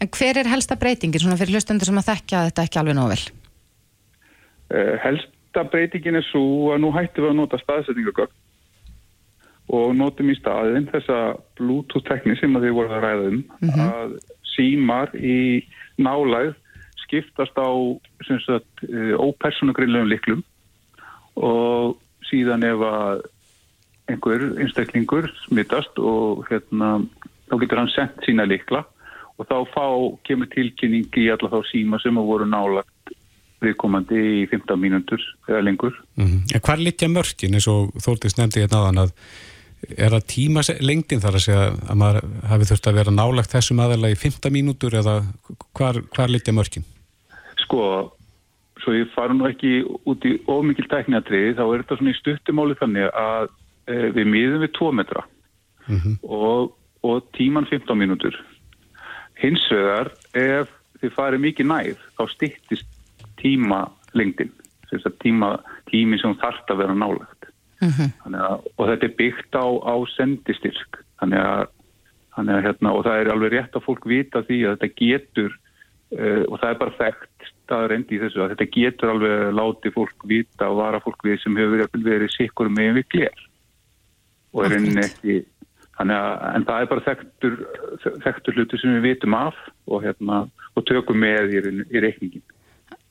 En hver er helsta breytingin svona fyrir hlustendur sem að þekkja þetta ekki alveg nóvel? Uh, helsta breytingin er svo að nú hættum við að nota staðsetningagögn og notum í staðin þessa Bluetooth-tekni sem að þið voruð að ræða um mm -hmm. að símar í nálæð skiptast á sagt, uh, ópersonagrinnlegum liklum og síðan ef að einhver einstaklingur smittast og hérna, þá getur hann sendt sína likla og þá fá, kemur tilkynning í alla þá síma sem að voru nálagt viðkomandi í 15 mínútur eða lengur. Mm -hmm. Hvar litja mörkin eins og Þórtís nefndi hérna aðan að er það tíma lengtin þar að segja að maður hafi þurft að vera nálagt þessum aðalega í 15 mínútur eða hvar, hvar litja mörkin? Sko, svo ég fara nú ekki út í ómikil tækniatriði þá er þetta svona í stuttumáli þannig að e, við miðum við 2 metra mm -hmm. og, og tíman 15 mínútur. Hins vegar ef þið farið mikið nær þá stittist tíma lengdin tíma, tími sem þarf að vera nálagt mm -hmm. að, og þetta er byggt á, á sendistyrk þannig að, þannig að hérna, og það er alveg rétt að fólk vita því að þetta getur uh, og það er bara þekkt staðarendi í þessu að þetta getur alveg láti fólk vita og vara fólk við sem hefur verið, verið sikkur með við glér og er einnig ekki Að, en það er bara þekktur, þekktur hluti sem við vitum af og, hérna, og tökum með í, í reikningin.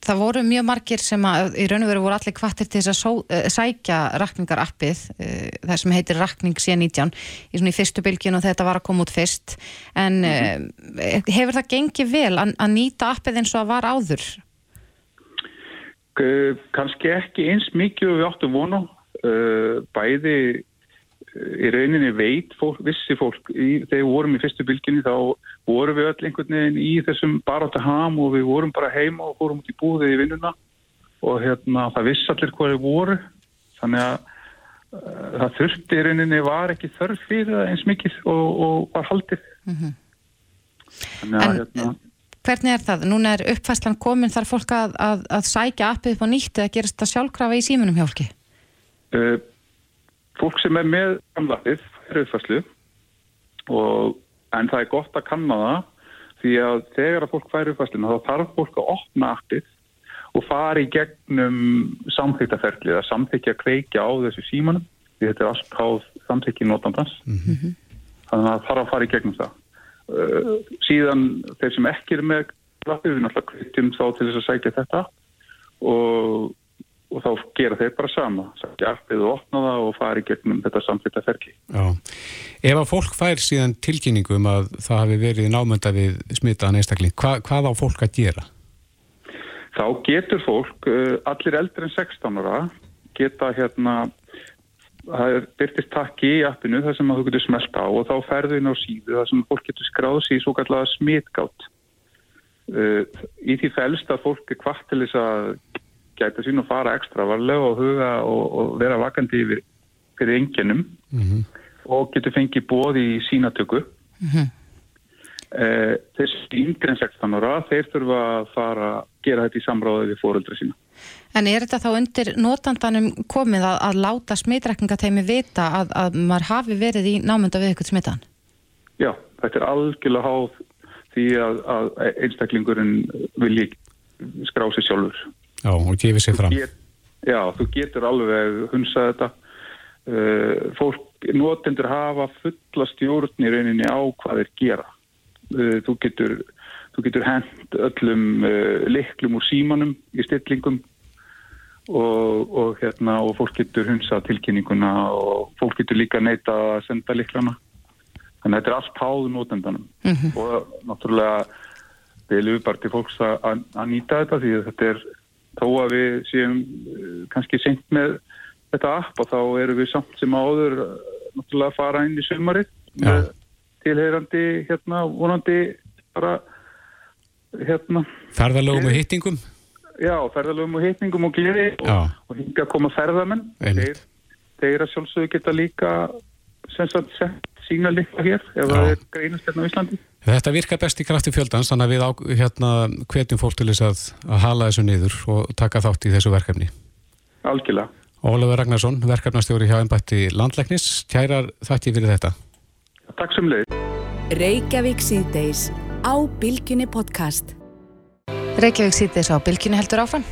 Það voru mjög margir sem að í raun og veru voru allir kvartir til þess að só, uh, sækja rakningarappið, uh, það sem heitir rakning C19 í svona í fyrstu bylgin og þetta var að koma út fyrst en mm -hmm. hefur það gengið vel að, að nýta appið eins og að var áður? Kanski ekki eins mikið við áttum vonu bæði í rauninni veit fólk, vissi fólk í, þegar við vorum í fyrstu bylginni þá vorum við öll einhvern veginn í þessum baráta ham og við vorum bara heima og fórum út í búðið í vinnuna og hérna það vissi allir hvað við voru þannig að uh, það þurfti í rauninni var ekki þörf fyrir það eins mikið og, og var haldið mm -hmm. þannig að en, hérna Hvernig er það? Núna er uppfæslan komin þar fólk að, að, að sækja appið upp á nýtt eða gerist það sjálfkrafa í símunum hjálki? Uh, fólk sem er með gamlaðið er uppfæslu en það er gott að kanna það því að þegar að fólk færi uppfæsluna þá þarf fólk að opna appið og fara í gegnum samþýttaferðlið að samþykja kveikja á þessu símanum því þetta er allt háð samþykki notandans. Mm -hmm. þannig að þarf að fara í gegnum það. Uh, síðan þeir sem ekki er með við náttúrulega kveitjum þá til þess að sækja þetta. Og og þá gera þeir bara sama sækja appið og opna það og fara í gegnum þetta samfélta ferli Já. Ef að fólk fær síðan tilkynningu um að það hafi verið námönda við smitaðan einstakling, hva, hvað á fólk að gera? Þá getur fólk, uh, allir eldri en 16 ára geta hérna það er byrtist takki í appinu þar sem þú getur smelta á og þá ferðu inn á síðu þar sem fólk getur skráð sér í svo kallega smitgátt uh, í því fælst að fólk er kvart til þess að gæta sín og fara ekstra varlega og huga og, og vera vakandi yfir fyrir enginum mm -hmm. og getur fengið bóð í sínatöku mm -hmm. eh, þessi yngre en 16 ára þeir þurfa að fara að gera þetta í samráði við fóröldra sína En er þetta þá undir notandanum komið að, að láta smitrækningateimi vita að, að maður hafi verið í námynda við eitthvað smitan? Já, þetta er algjörlega háð því að, að einstaklingurinn vilji skrá sér sjálfur Já, og gefið sér fram. Get, já, þú getur alveg hunsað þetta. Uh, fólk, notendur hafa fulla stjórn í rauninni á hvað þeir gera. Uh, þú getur, getur hend öllum uh, liklum úr símanum í stillingum og, og, hérna, og fólk getur hunsað tilkynninguna og fólk getur líka neyta að senda liklana. Þannig að þetta er allt háðu notendanum mm -hmm. og náttúrulega vilju bara til fólks að nýta þetta því að þetta er þó að við séum eh, kannski senkt með þetta app og þá eru við samt sem áður eh, náttúrulega að fara inn í sömarið með tilheyrandi hérna vonandi bara hérna. Ferðalögum og hittingum? Já, ferðalögum og hittingum og gleri og, og hinga að koma ferðamenn. Þeir, þeir að sjálfsögðu geta líka sem sagt sett sína líka hér ef það er greinast hérna á Íslandi Þetta virkar best í krafti fjöldans þannig að við á, hérna hvetjum fólk til þess að, að hala þessu niður og taka þátt í þessu verkefni. Algjörlega. Ólafur Ragnarsson, verkefnastjóri hjá Embætti Landlæknis, kærar þætti fyrir þetta. Takk sem leið. Reykjavík síðdeis á Bilginni podcast. Reykjavík síðdeis á Bilginni heldur áfram.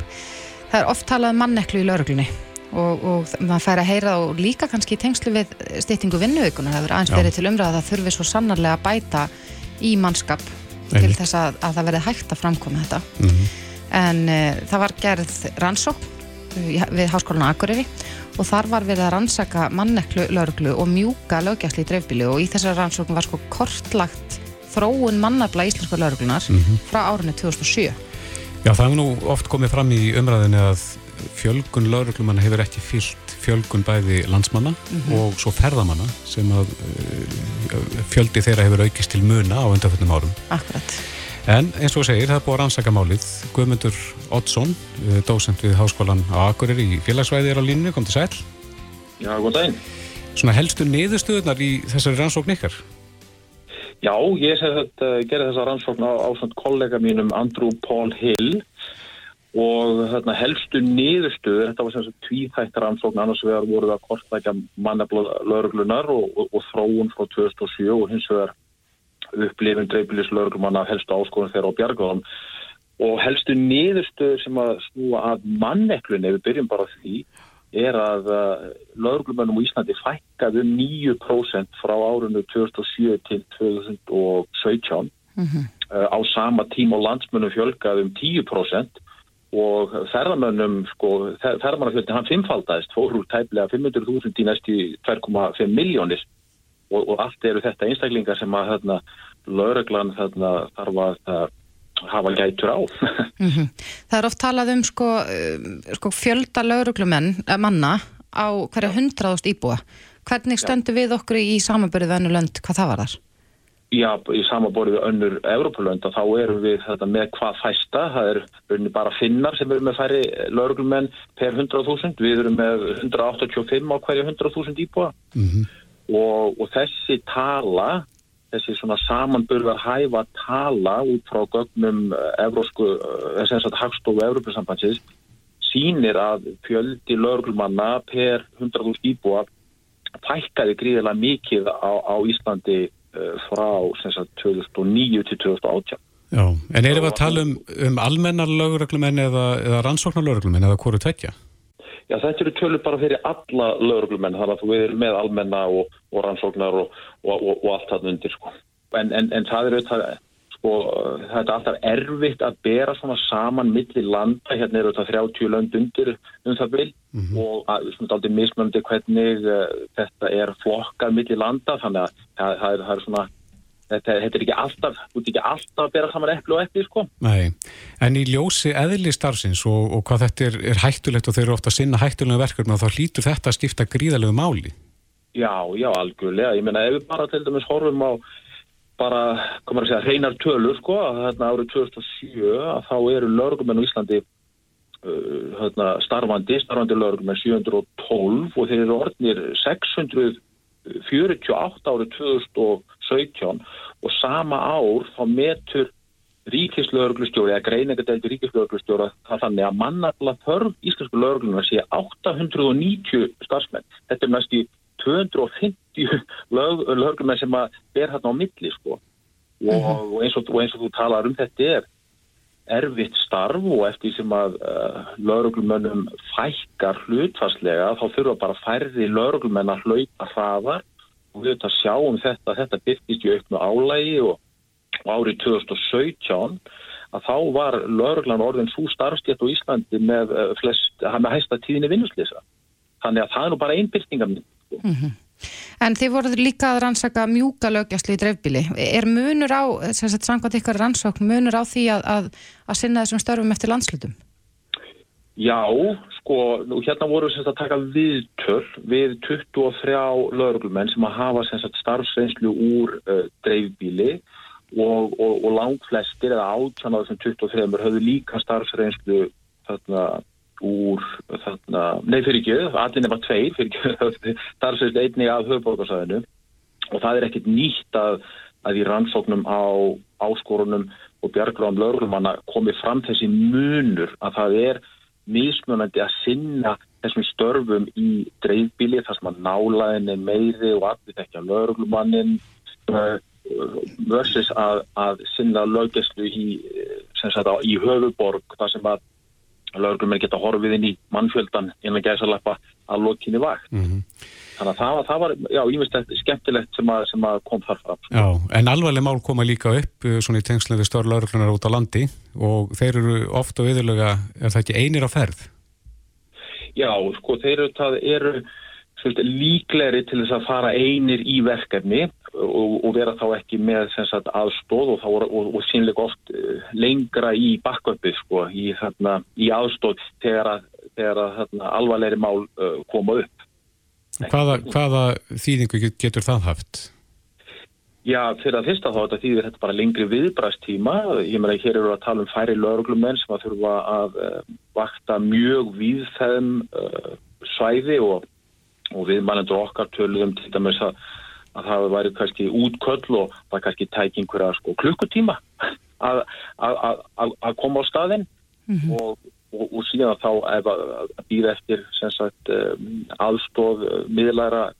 Það er oft talað manneklu í lauruglunni og, og maður fær að heyra og líka kannski í tengslu við stýttingu vinnuvíkunar. Það verður aðeins verið til umræða að það þurfi svo sannarlega að bæta í mannskap Einnig. til þess að, að það verði hægt að framkoma þetta mm -hmm. en uh, það var gerð rannsók við Háskólan Akureyri og þar var verið að rannsaka manneklu lauruglu og mjúka lögjæsli í dreifbílu og í þessari rannsókn var sko kortlagt þróun mannabla íslensku lauruglunar mm -hmm. frá árunni 2007 Já það hefur nú oft komið fram í umræðinu að fjölgun lauruglumanna hefur ekki fyllt fjölgun bæði landsmanna mm -hmm. og svo ferðamanna sem að uh, fjöldi þeirra hefur aukist til muna á undanfjöldnum árum. Akkurat. En eins og segir, það er búið að rannsaka málið. Guðmundur Oddsson, uh, dósent við Háskólan á Akureyri í félagsvæði er á línu, kom til sæl. Já, góð daginn. Svona helstu niðurstöðunar í þessari rannsókn ykkar? Já, ég uh, gerði þessa rannsókn á, á kollega mínum Andrew Paul Hill og þarna helstu niðurstöður, þetta var sem sagt tvíþættar ansókn, annars vegar voru það kortlækja mannablaðlauruglunar og, og, og þróun frá 2007 og hins vegar upplifin dreifbílis lauruglumanna helstu áskoðun þeirra á bjargóðum og helstu niðurstöður sem að snúa að manneklun, ef við byrjum bara því er að uh, lauruglumennum á Íslandi fækkaði um 9% frá árunnu 2007 til 2017 Mm -hmm. uh, á sama tíma og landsmönnum fjölgaði um 10% og ferðamönnum sko, ferðamannafjöldin hann fimmfaldæðist fór úr tæplega 500.000 í næstu 2,5 miljónir og, og allt eru þetta einstaklingar sem að þarna, lauruglan þarna, þarf að hafa gætur á. Mm -hmm. Það er oft talað um sko, sko fjölda lauruglumenn manna á hverja hundraðust íbúa. Hvernig stöndu við okkur í samanbyrðu vennu lönd hvað það var þar? Já, í samanborið við önnur Evrópulönda þá erum við þetta með hvað fæsta. Það er bara finnar sem eru með færi lauruglumenn per 100.000 við erum með 185 á hverja 100.000 íbúa. Mm -hmm. og, og þessi tala þessi svona samanburðar hæfa tala út frá gögnum evrósku, þess að hagstofu Evrópusambansins sínir að fjöldi lauruglumanna per 100.000 íbúa pækkaði gríðilega mikið á, á Íslandi frá sagt, 2009 til 2018 Já, en erum við að tala um, um almennar löguröglumenn eða, eða rannsóknar löguröglumenn eða hverju tvekja? Já, þetta eru tölur bara fyrir alla löguröglumenn, þannig að þú er með almenna og, og rannsóknar og, og, og allt það undir, sko. En, en, en það er auðvitað, sko, þetta er alltaf erfitt að bera svona saman millir landa, hérna eru þetta 30 lönd undir um það vil mm -hmm. og svona aldrei mismöndi hvernig uh, þetta er flokkað millir landa, þannig að það, það, er, það er svona Þetta, þetta er ekki alltaf, þú ert ekki alltaf að bera saman eplu og epli, sko. Nei, en í ljósi eðli starfsins og, og hvað þetta er, er hættulegt og þeir eru ofta að sinna hættulega verkefni og þá hlýtur þetta að skipta gríðalegu máli. Já, já, algjörlega. Ég meina, ef við bara til dæmis horfum á bara, komur að segja, hreinar tölur, sko, þarna árið 2007, að þá eru lörgumenn á Íslandi uh, þarna, starfandi, starfandi lörgumenn 712 og þeir eru orðnir 600 48 árið 2017 og sama ár þá metur ríkislauglustjóri eða greiningadeldi ríkislauglustjóra það þannig að mannafla þörf íslensku lauglunar sé 890 starfsmenn. Þetta er næst í 250 lauglunar sem að ber hérna á milli sko og, mm -hmm. og, eins og, og eins og þú talar um þetta er erfitt starf og eftir sem að uh, lauruglumönnum fækkar hlutfarslega þá þurfa bara færri lauruglumenn að hlaupa hraðar og við þetta sjáum þetta, þetta byrkist í auknu álægi og, og árið 2017 að þá var lauruglan orðin svo starfstjætt á Íslandi með uh, flest, með hægsta tíðinni vinnuslýsa. Þannig að það er nú bara minn. Mm -hmm. En þið voruð líka að rannsaka mjúka lögjastlu í dreifbíli. Er munur á, sem sagt samkvæmt ykkar rannsókn, munur á því að, að, að sinna þessum störfum eftir landslutum? Já, sko, nú hérna voru sagt að taka viðtöl við 23 lögurglumenn sem að hafa sagt starfsreynslu úr uh, dreifbíli og, og, og langt flestir eða átjánaður sem 23 höfðu líka starfsreynslu þarna úr þarna, nei fyrir ekki, allir nefna tveir fyrir ekki, þar sést einnig að höfuborgarsæðinu og það er ekkit nýtt að, að í rannsóknum á áskorunum og bjargráðum lögurlumanna komi fram þessi munur að það er mismunandi að sinna þessum störfum í dreifbíli þar sem að nálaðin er meiri og allir þekkja lögurlumannin versus að, að sinna löggeslu í, sagt, í höfuborg þar sem að lögurglum er geta horfið inn í mannfjöldan innan gæsaleppa að lokinni vakt. Mm -hmm. Þannig að það var, það var já, ímestlega skemmtilegt sem að, sem að kom þar fram. Já, en alvarleg mál koma líka upp svona í tengslu við stór lögurglunar út á landi og þeir eru ofta og yfirlega, er það ekki einir á ferð? Já, sko, þeir eru, það eru líkleri til þess að fara einir í verkefni og, og vera þá ekki með sagt, aðstóð og, og, og sínleika oft lengra í bakkvöpið sko, í, þarna, í aðstóð þegar að, þegar að þarna, alvarleiri mál uh, koma upp. Hvaða, hvaða þýðingu getur það haft? Já, fyrir að fyrsta þá þetta þýðir þetta bara lengri viðbræstíma. Ég meina, hér eru að tala um færi lauruglumenn sem að þurfa að uh, vakta mjög víðfæðum uh, svæði og og við mannendur okkar töluðum til dæmis að, að það væri kannski útköll og það kannski tæki einhverja sko, klukkutíma að, að, að koma á staðinn mm -hmm. og, og, og síðan þá býða eftir sagt, aðstóð miðlæra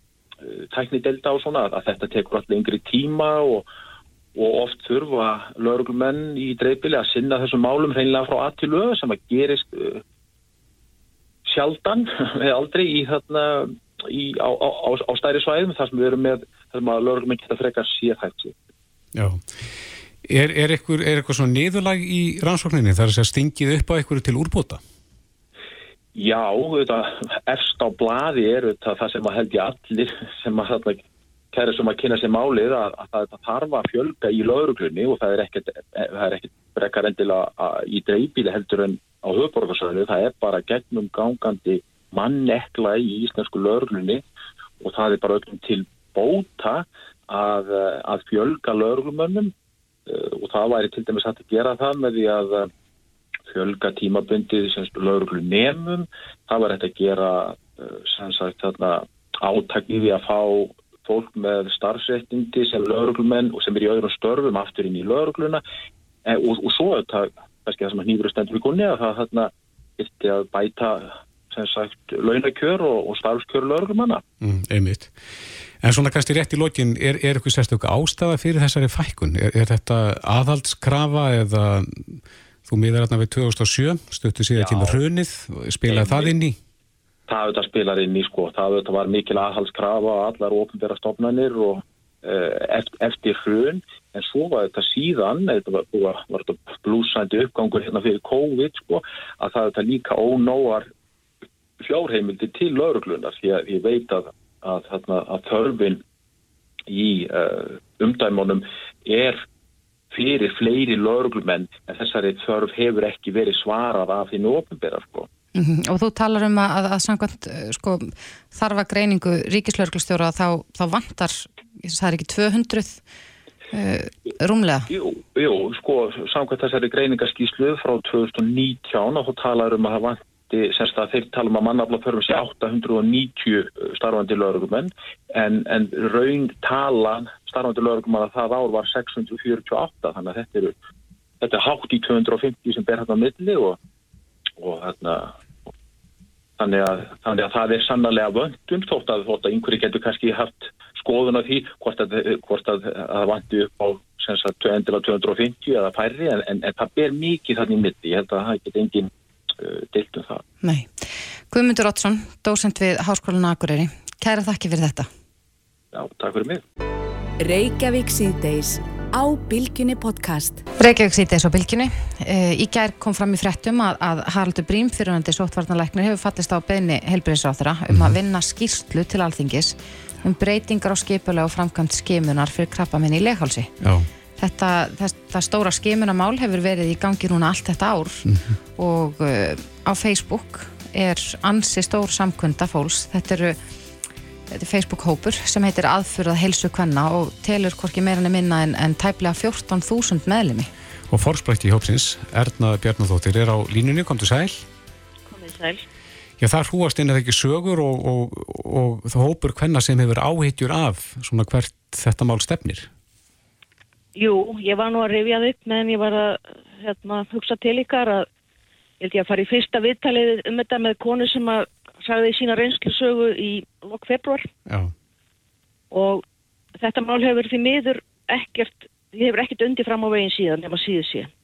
tæknidelda og svona að þetta tekur allir yngri tíma og, og oft þurfa lauruglumenn í dreifbili að sinna þessum málum hreinlega frá að til öð sem að gerist sjaldan eða aldrei í þarna í, á, á, á, stæri svæðum þar sem við erum með þar sem að lögum geta frekar sérhægt sig. Já. Er, er, eitthvað, er eitthvað svona niðurlag í rannsókninni þar að stingið upp á eitthvað til úrbóta? Já, þetta, efst á bladi er þetta, það sem að held ég allir sem að þarna kæra sem að kynna sér málið að, að það þarf að fjölga í lauruglunni og það er ekkert, það er ekkert brekkar endilega í dreifbíli heldur en á höfborgarsöðinu, það er bara gegnum gangandi mannekla í íslensku lauruglunni og það er bara auknum til bóta að, að fjölga lauruglumönnum eh, og það væri til dæmis að gera það með því að fjölga tímabundið lauruglu nefnum, það hægt að gera eh, sagt þarna átakið í að fá fólk með starfsréttindi sem lauruglumenn og sem er í öðrum störfum aftur inn í laurugluna e, og, og svo það, kannski það sem að nýður stendur í gunni að það þarna eftir að bæta sem sagt launakjör og, og starfskjör lauruglumanna. Mm, einmitt. En svona kannski rétt í lokin, er, er eitthvað sérstöku ástafa fyrir þessari fækkun? Er, er þetta aðhaldskrafa eða þú miðar hérna við 2007, stöttu síðan til hrunið, spilaði það inn í? það auðvitað spilar inn í sko, það auðvitað var mikil aðhalskrafa á allar ofnbæra stofnanir og uh, eftir hrun, en svo var þetta síðan, þetta var, var, var þetta blúsandi uppgangur hérna fyrir COVID sko, að það auðvitað líka ónóar fjárheimildi til lauruglunar, því að ég veit að, að, að, að þörfin í uh, umdæmonum er fyrir fleiri lauruglumenn en þessari þörf hefur ekki verið svarað af því ofnbæra sko. Mm -hmm. Og þú talar um að, að samkvæmt sko, þarfa greiningu ríkislauglustjóra þá, þá vantar, það er ekki 200 uh, rúmlega? Jú, jú, sko, samkvæmt þessari greiningaskíslu frá 2019 og þú talar um að það vanti, semst að þeir tala um að mannaflaförfum sé 890 starfandi laurugumenn en, en raun tala starfandi laurugumann að það ár var 648 þannig að þetta, eru, þetta er hátt í 250 sem ber hægt á milli og og þarna þannig að, þannig að það er sannarlega vöndum þótt að, þótt að einhverju getur kannski haft skoðun á því hvort að, hvort að það vandu upp á 250 eða færri en, en, en það ber mikið þannig mitt ég held að það get engin uh, deilt um það Nei. Guðmundur Ottsson, dósend við Háskólan Akureyri Kæra þakki fyrir þetta Já, takk fyrir mig Reykjavík síðdeis á Bilginni podcast. Reykjavík sýtis á Bilginni. E, í gær kom fram í frettum að, að Haraldur Brím, fyrirhandi sóttvarnarleiknir, hefur fallist á beðni helbriðsráþura um að mhm. vinna skýrslu til alþingis um breytingar á skipulega og framkvæmt skimunar fyrir krabbamenni í leghálsi. Þetta, þetta stóra skimunamál hefur verið í gangi núna allt þetta ár -hmm. og uh, á Facebook er ansi stór samkunda fólks. Þetta eru þetta er Facebook-hópur sem heitir aðfyrðað helsu kvenna og telur hvorki meirinni minna en, en tæplega 14.000 meðlemi. Og fórsprætti í hópsins, Erna Bjarnáþóttir er á línunni, kom til sæl. Komið sæl. Já, þar húast inn að það ekki sögur og, og, og, og það hópur hvenna sem hefur áheitjur af svona hvert þetta mál stefnir. Jú, ég var nú að rifjað upp meðan ég var að hérna, hugsa til ykkar að ég held ég að fara í fyrsta viðtalið um þetta með konu sem að sagði sína reynslusögu í lok februar Já. og þetta mál hefur því miður ekkert, því hefur ekkert undir fram á veginn síðan nema síðu síðan.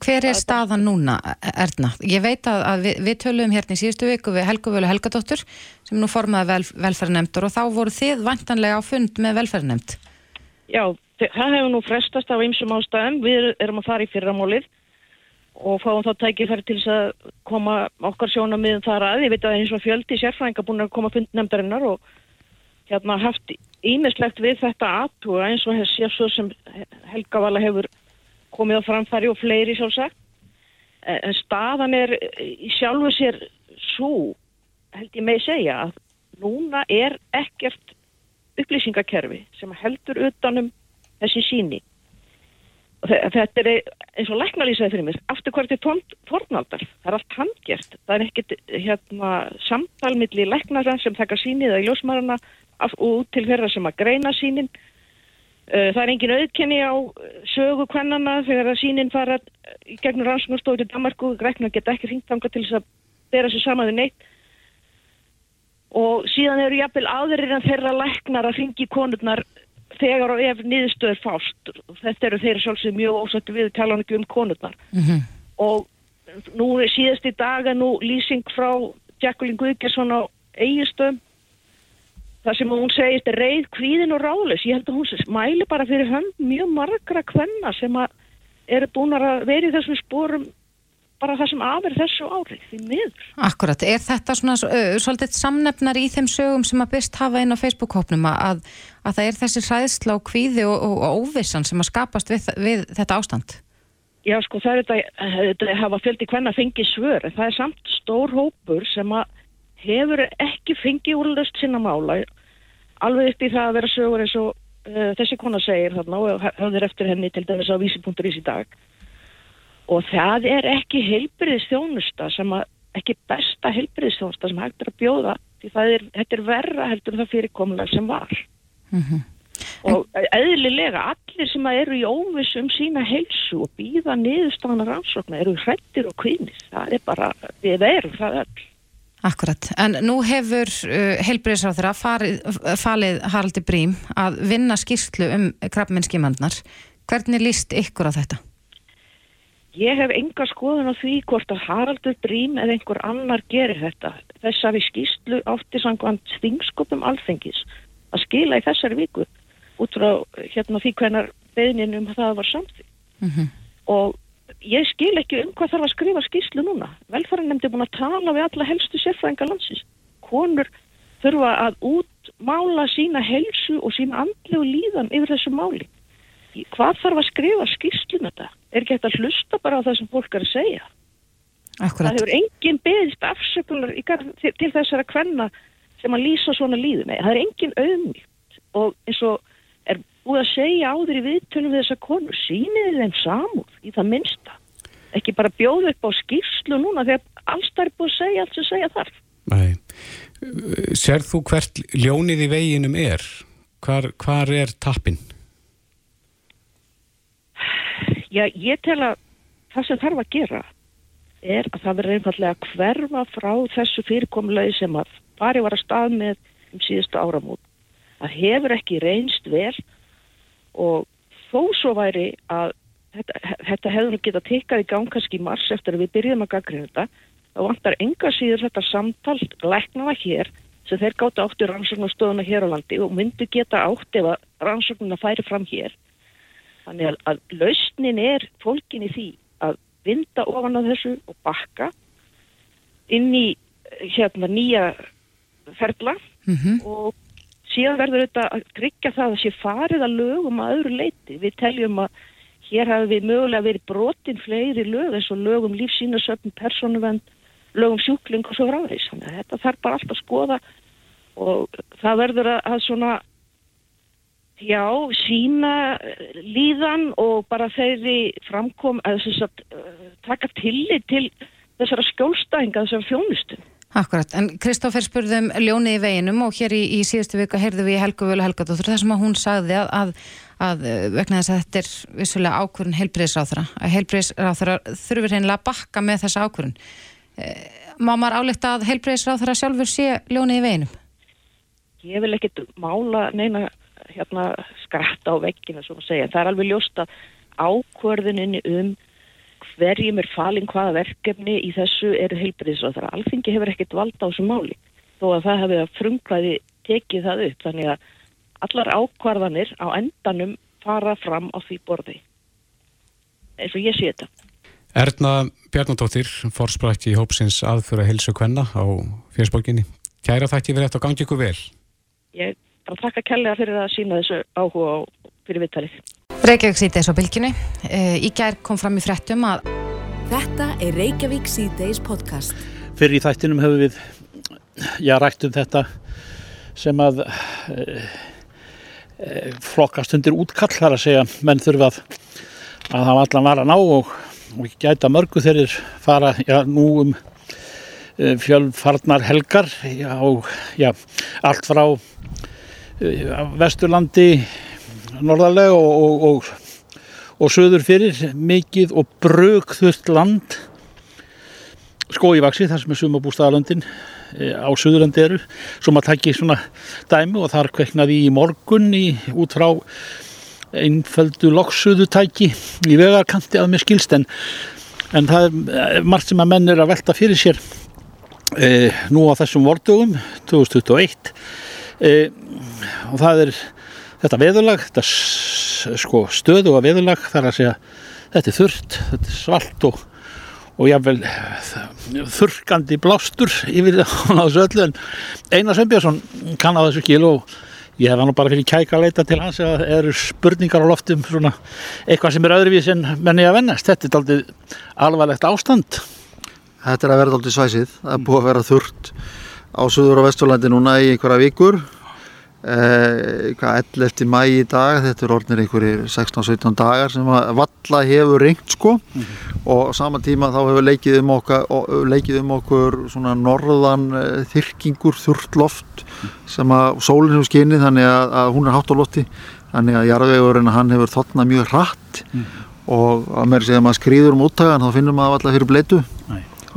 Hver er staðan núna, Erna? Ég veit að, að við, við töluðum hérna í síðustu viku við Helgu Völu Helgadóttur sem nú formaði vel, velferðarnemndur og þá voru þið vantanlega á fund með velferðarnemnd. Já, það hefur nú frestast af einsum ástæðum. Við erum að fara í fyrramólið og fáum þá tækifæri til þess að koma okkar sjónamiðum þar að. Ég veit að eins og fjöldi sérfrænga búin að koma fundnefndarinnar og hérna haft ímislegt við þetta aðtúa eins og þessi sem Helga Vala hefur komið á framfæri og fleiri sjálfsagt. En staðan er í sjálfu sér svo, held ég með segja, að núna er ekkert upplýsingakerfi sem heldur utanum þessi síni þetta er eins og læknalýsaði fyrir mér aftur hvert er tórnaldar það er allt handgjert, það er ekkert hérna, samtalmiðli læknara sem taka sínið eða ljósmarana og til þeirra sem að greina sínin það er engin auðkenni á sögu kvennana þegar að sínin fara í gegnum rannsóknarstofu til Danmarku, grækna geta ekki hringtanga til þess að bera sér samaði neitt. Og síðan eru jafnvel aðrir en þeirra læknar að ringi konurnar þegar og ef niðurstöður fást þetta eru þeirra sjálfsög mjög ósættu við talan ekki um konurnar mm -hmm. og nú er síðast í dag er nú lýsing frá Jacqueline Guðgjarsson á eigistöðum það sem hún segist er reið, kvíðin og ráðlis ég held að hún mæli bara fyrir hönd mjög margra kvenna sem að eru búin að vera í þessum spórum bara það sem afir þessu árið því miður. Akkurat, er þetta svona svolítið samnefnar í þeim sögum sem að byrst hafa inn á Facebook-hópnum að, að það er þessi hræðsla og kvíði og, og, og óvissan sem að skapast við, við þetta ástand? Já, sko, það er þetta, þetta hafa fjöldi hvenna fengið svör, það er samt stór hópur sem að hefur ekki fengið úrlöst sinna mála alveg í það að vera sögur eins og uh, þessi kona segir þarna og höfður eftir henni til dæmis á vísi.is í dag og það er ekki heilbriðstjónusta sem að, ekki besta heilbriðstjónusta sem hægt er að bjóða því það er, þetta er verra heldur það fyrirkomlega sem var. Mm -hmm. og eðlilega allir sem eru í óvissu um sína heilsu og býða niðurstafana rannsókna eru hrettir og kvinnis, það er bara við erum það öll. Akkurat, en nú hefur uh, heilbriðsráður að falið Haraldi Brím að vinna skýrslu um krabbminnskimandnar hvernig líst ykkur á þetta? Ég hef enga skoðun á því hvort að Haraldur Brím eða einhver annar gerir þetta. Þess að við skýstlu átti sangvand stingskopum alþengis að skila í þessari viku út frá hérna því hvernar beðnin um það var samþýtt. Mm -hmm. Og ég skil ekki um hvað þarf að skrifa skýstlu núna. Velfæran nefndi búin að tala við alla helstu sérfrænga landsins. Konur þurfa að útmála sína helsu og sína andlu líðan yfir þessu máli. Hvað þarf að skrifa skýstlum þetta? Er ekki hægt að hlusta bara á það sem fólk er að segja? Akkurat. Það hefur enginn beðist afsökunar til, til þessara kvenna sem að lýsa svona líðu með. Það er enginn auðmýtt og eins og er búið að segja á þeir í viðtölum við þessa konu, síniði þeim samúð í það minnsta. Ekki bara bjóðu upp á skýrslu núna þegar alls það er búið að segja allt sem segja þarf. Nei. Serð þú hvert ljónið í veginum er? Hvar, hvar er tappinn? Já, ég tel að það sem þarf að gera er að það verður einfallega að hverfa frá þessu fyrirkomulegi sem að fari var að stað með um síðustu áramót. Það hefur ekki reynst vel og þó svo væri að þetta, þetta hefur getað tekað í gang kannski í mars eftir að við byrjum að gaggrina þetta þá vantar enga síður þetta samtal læknaða hér sem þeir gáta átti rannsóknastöðuna hér á landi og myndi geta átt ef að rannsóknuna færi fram hér Þannig að, að lausnin er fólkin í því að vinda ofan á þessu og bakka inn í hérna nýja ferla mm -hmm. og síðan verður þetta að tryggja það að sé farið að lögum að öðru leiti. Við teljum að hér hafi við mögulega verið brotin fleiri lög eins og lögum lífsýnarsöfn, persónuvend, lögum sjúkling og svo ráðis. Þannig að þetta þarf bara alltaf að skoða og það verður að svona Já, sína líðan og bara þeirri framkom að sagt, taka tillit til þessara skjólstæðinga, þessara fjónustum. Akkurat, en Kristófer spurðum ljónið í veginum og hér í, í síðustu viku heyrðu við Helgu Völu Helgadóttur þar sem að hún sagði að, að, að vegna þess að þetta er vissulega ákvörðun heilbreyðsráþara, að heilbreyðsráþara þurfur hennilega að bakka með þessa ákvörðun. Má maður álíkta að heilbreyðsráþara sjálfur sé ljónið í veginum? Ég vil ekkit mála neina hérna skratta á segja. Það er alveg ljóst að ákvörðuninni um hverjum er falin hvaða verkefni í þessu eru heilbriðsráðara. Alþingi hefur ekkert valda á þessu máli þó að það hefur að frumkvæði tekið það upp. Þannig að allar ákvarðanir á endanum fara fram á því borði. Eins og ég sé þetta. Erna Bjarnadóttir, forsprætti í hópsins aðfura helsu kvenna á fjörsborginni. Kæra þætti verið eftir að gangi ykkur vel. Ég bara þakka kellega fyrir að sína þessu áhuga fyrir vittalið. Reykjavík síðdeis á bylginu. Eh, í gær kom fram í frettum að Þetta er Reykjavík síðdeis podcast. Fyrir í þættinum hefur við já, rætt um þetta sem að e, e, flokkast undir útkall þar að segja menn þurfa að, að hafa allan var að ná og, og gæta mörgu þeirrir fara já, nú um e, fjölfarnar helgar já, já, allt frá vesturlandi norðarlega og, og, og, og söður fyrir. Mikið og brögþurft land. Skóivaksi þar sem er sumabústaðalöndin e, á söðurlandi eru. Sem að takki svona dæmi og þar kveiknaði í morgun í, út frá einföldu loksuðu tæki í vegarkanti að með skilsten en það er eh, margt sem að menn er að velta fyrir sér e, nú á þessum vordugum 2021 e, og það er þetta veðurlag þetta sko stöðu og veðurlag þar að segja þetta er þurrt, þetta er svalt og, og jáfnvel eh, þurrkandi blástur yfir á þessu öllu en Einar Sveinbjörnsson kann á þessu kil og ég hef hann bara fyrir kæka að leita til hans eða eru spurningar á loftum svona eitthvað sem er öðruvís en menni að vennast. Þetta er aldrei alvarlegt ástand. Þetta er að vera aldrei svæsið, það er búið að vera þurrt á Suður og Vesturlandi núna í einhverja vikur. Eh, hvað 11. mæ í dag þetta er orðnir einhverjir 16-17 dagar sem að valla hefur ringt sko. Og á sama tíma þá hefur leikið um okkur, leikið um okkur svona norðan eh, þyrkingur þurrt loft sem að sólinn hefur skinnið þannig að, að hún er hátt á lofti. Þannig að jarðvegurinn hann hefur þotnað mjög hratt. Og að mér segja að skrýður um úttagan þá finnum maður alltaf fyrir bleitu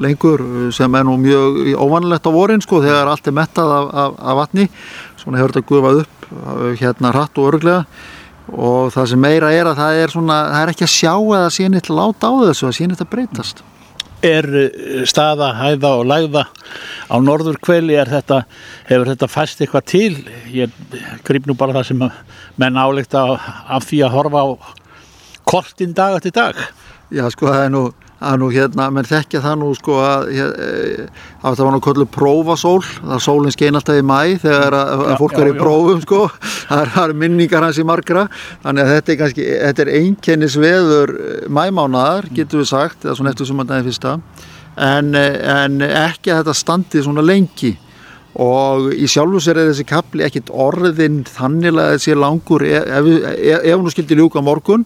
lengur sem er nú mjög óvanlegt á vorin sko þegar allt er mettað af, af, af vatni. Svona hefur þetta gufað upp uh, hérna hratt og öruglega og það sem meira er að það er svona það er ekki að sjá eða eitthvað láta á þessu að síðan þetta breytast. Er eh, staða, hæða og lægða á norður kveli er þetta, hefur þetta fæst eitthvað til? Ég grýp nú bara það sem að menn álíkta af því að horfa á kortin dag eftir dag. Já sko það er nú, er nú hérna, menn þekkja það nú sko að eh, að það var nú kollu prófasól, það er sólinn skein alltaf í mæ þegar að, að Já, fólk já, er í já. prófum sko, það er, minningar hans í margra, þannig að þetta er kannski, þetta er einkennis veður mæmánaðar, getur við sagt, eða svona eftir sumandaginn fyrsta, en, eh, en ekki að þetta standi svona lengi og í sjálfu sér er þessi kapli ekkit orðin þannig að þessi langur ef, ef, ef, ef hún skildi ljúka morgun.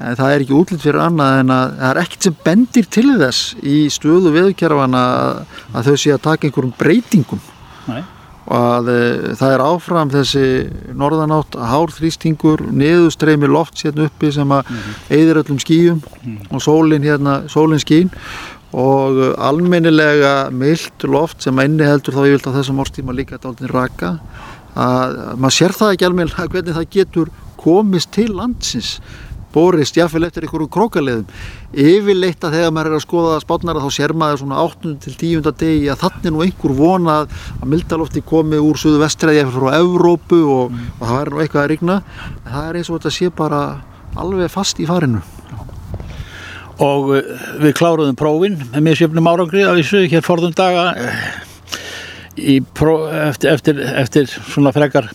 En það er ekki útlýtt fyrir annað en að það er ekkit sem bendir til þess í stöðu veðurkerfana að, að þau sé að taka einhverjum breytingum. Nei. og að e, það er áfram þessi norðanátt hárþrýstingur, niðurstreymi loft hérna uppi sem að eyðir öllum skýjum og sólin hérna, sólin skín og uh, almennilega myllt loft sem inni heldur þá ég vilt á þessum árstíma líka dálítið raka að að maður sér það ekki almennilega hvernig það getur komist til landsins borist jáfnvel eftir einhverjum krókaleðum yfirleitt að þegar maður er að skoða spátnara þá sér maður svona 8. til 10. degi að þannig nú einhver vona að, mildalofti komi úr suðu vestræði eftir frá Evrópu og, og það er nú eitthvað að rigna en það er eins og þetta sé bara alveg fast í farinu og eh, við kláruðum prófin með mér sjöfnum árangri af þessu hér forðum daga eh, pró, eftir, eftir, eftir svona frekar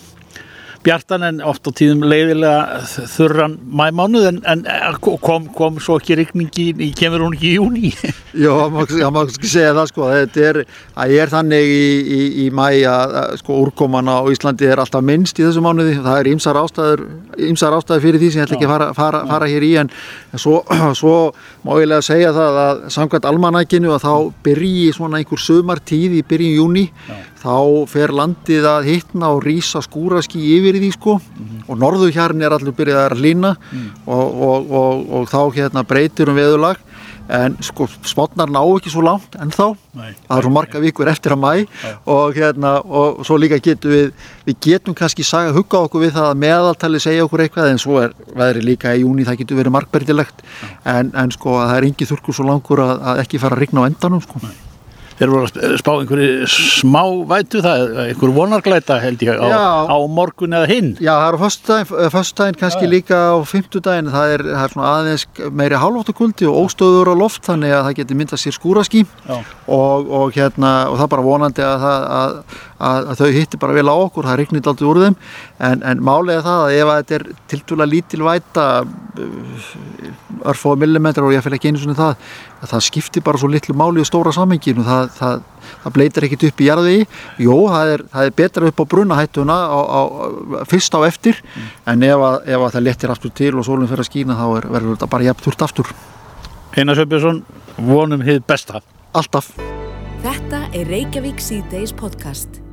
bjartan en oft á tíðum leiðilega þurran mæmánuð en, en eh, kom, kom svo ekki rigningi í kemur hún ekki í júni Já, maður má ekki segja það sko, þetta er, það er þannig í, í, í mæ að að, sko úrkoman á Íslandi er alltaf minnst í þessu mánuði, það er ýmsar ástæður, ýmsar ástæður fyrir því sem ég ætla ekki að fara, fara, fara hér í en svo, svo má ég lega segja það að samkvæmt almanækinu að þá byrji svona einhver sömartíð í byrjun júni, þá fer landið að hittna og rísa skúraski yfir því sko. Og norðu hjarn er allur byrjað að lína og, og, og, og þá hérna breytir um veðulag en sko spotnar ná ekki svo langt en þá, Nei. það er svo marga vikur eftir að mæ og hérna og svo líka getum við, við getum kannski saga hugga okkur við það að meðaltali segja okkur eitthvað en svo er veðri líka í júni það getur verið markberðilegt en, en sko að það er engi þurrkur svo langur að, að ekki fara að rigna á endanum sko Þeir voru að spá einhverju smá vætu það, einhverju vonarglæta held ég á, Já. á morgun eða hinn Já, það eru föstudaginn, föstudaginn kannski líka á fimmtudaginn, það er, það er svona aðeins meiri hálfáttukuldi og óstöður á loft þannig að það getur myndað sér skúraský Já. og, og hérna og það er bara vonandi að, að, að, að þau hitti bara vel á okkur, það rignir aldrei úr þeim. En, en málega það að ef að þetta er tiltúlega lítil væta örfóða millimetrar og ég fæl ekki einu svona það að það skiptir bara svo litlu máli í stóra samenginu það, það, það bleitir ekkit upp í jarðvegi. Jú, það er, það er betra upp á brunahættuna á, á, fyrst á eftir. En ef, að, ef að það letir aftur til og sólinn fyrir að skína þá er, verður þetta bara jafn þurft aftur. Einar Söpjusson, vonum hið besta. Alltaf. Þetta er Reykjavík C-Days podcast.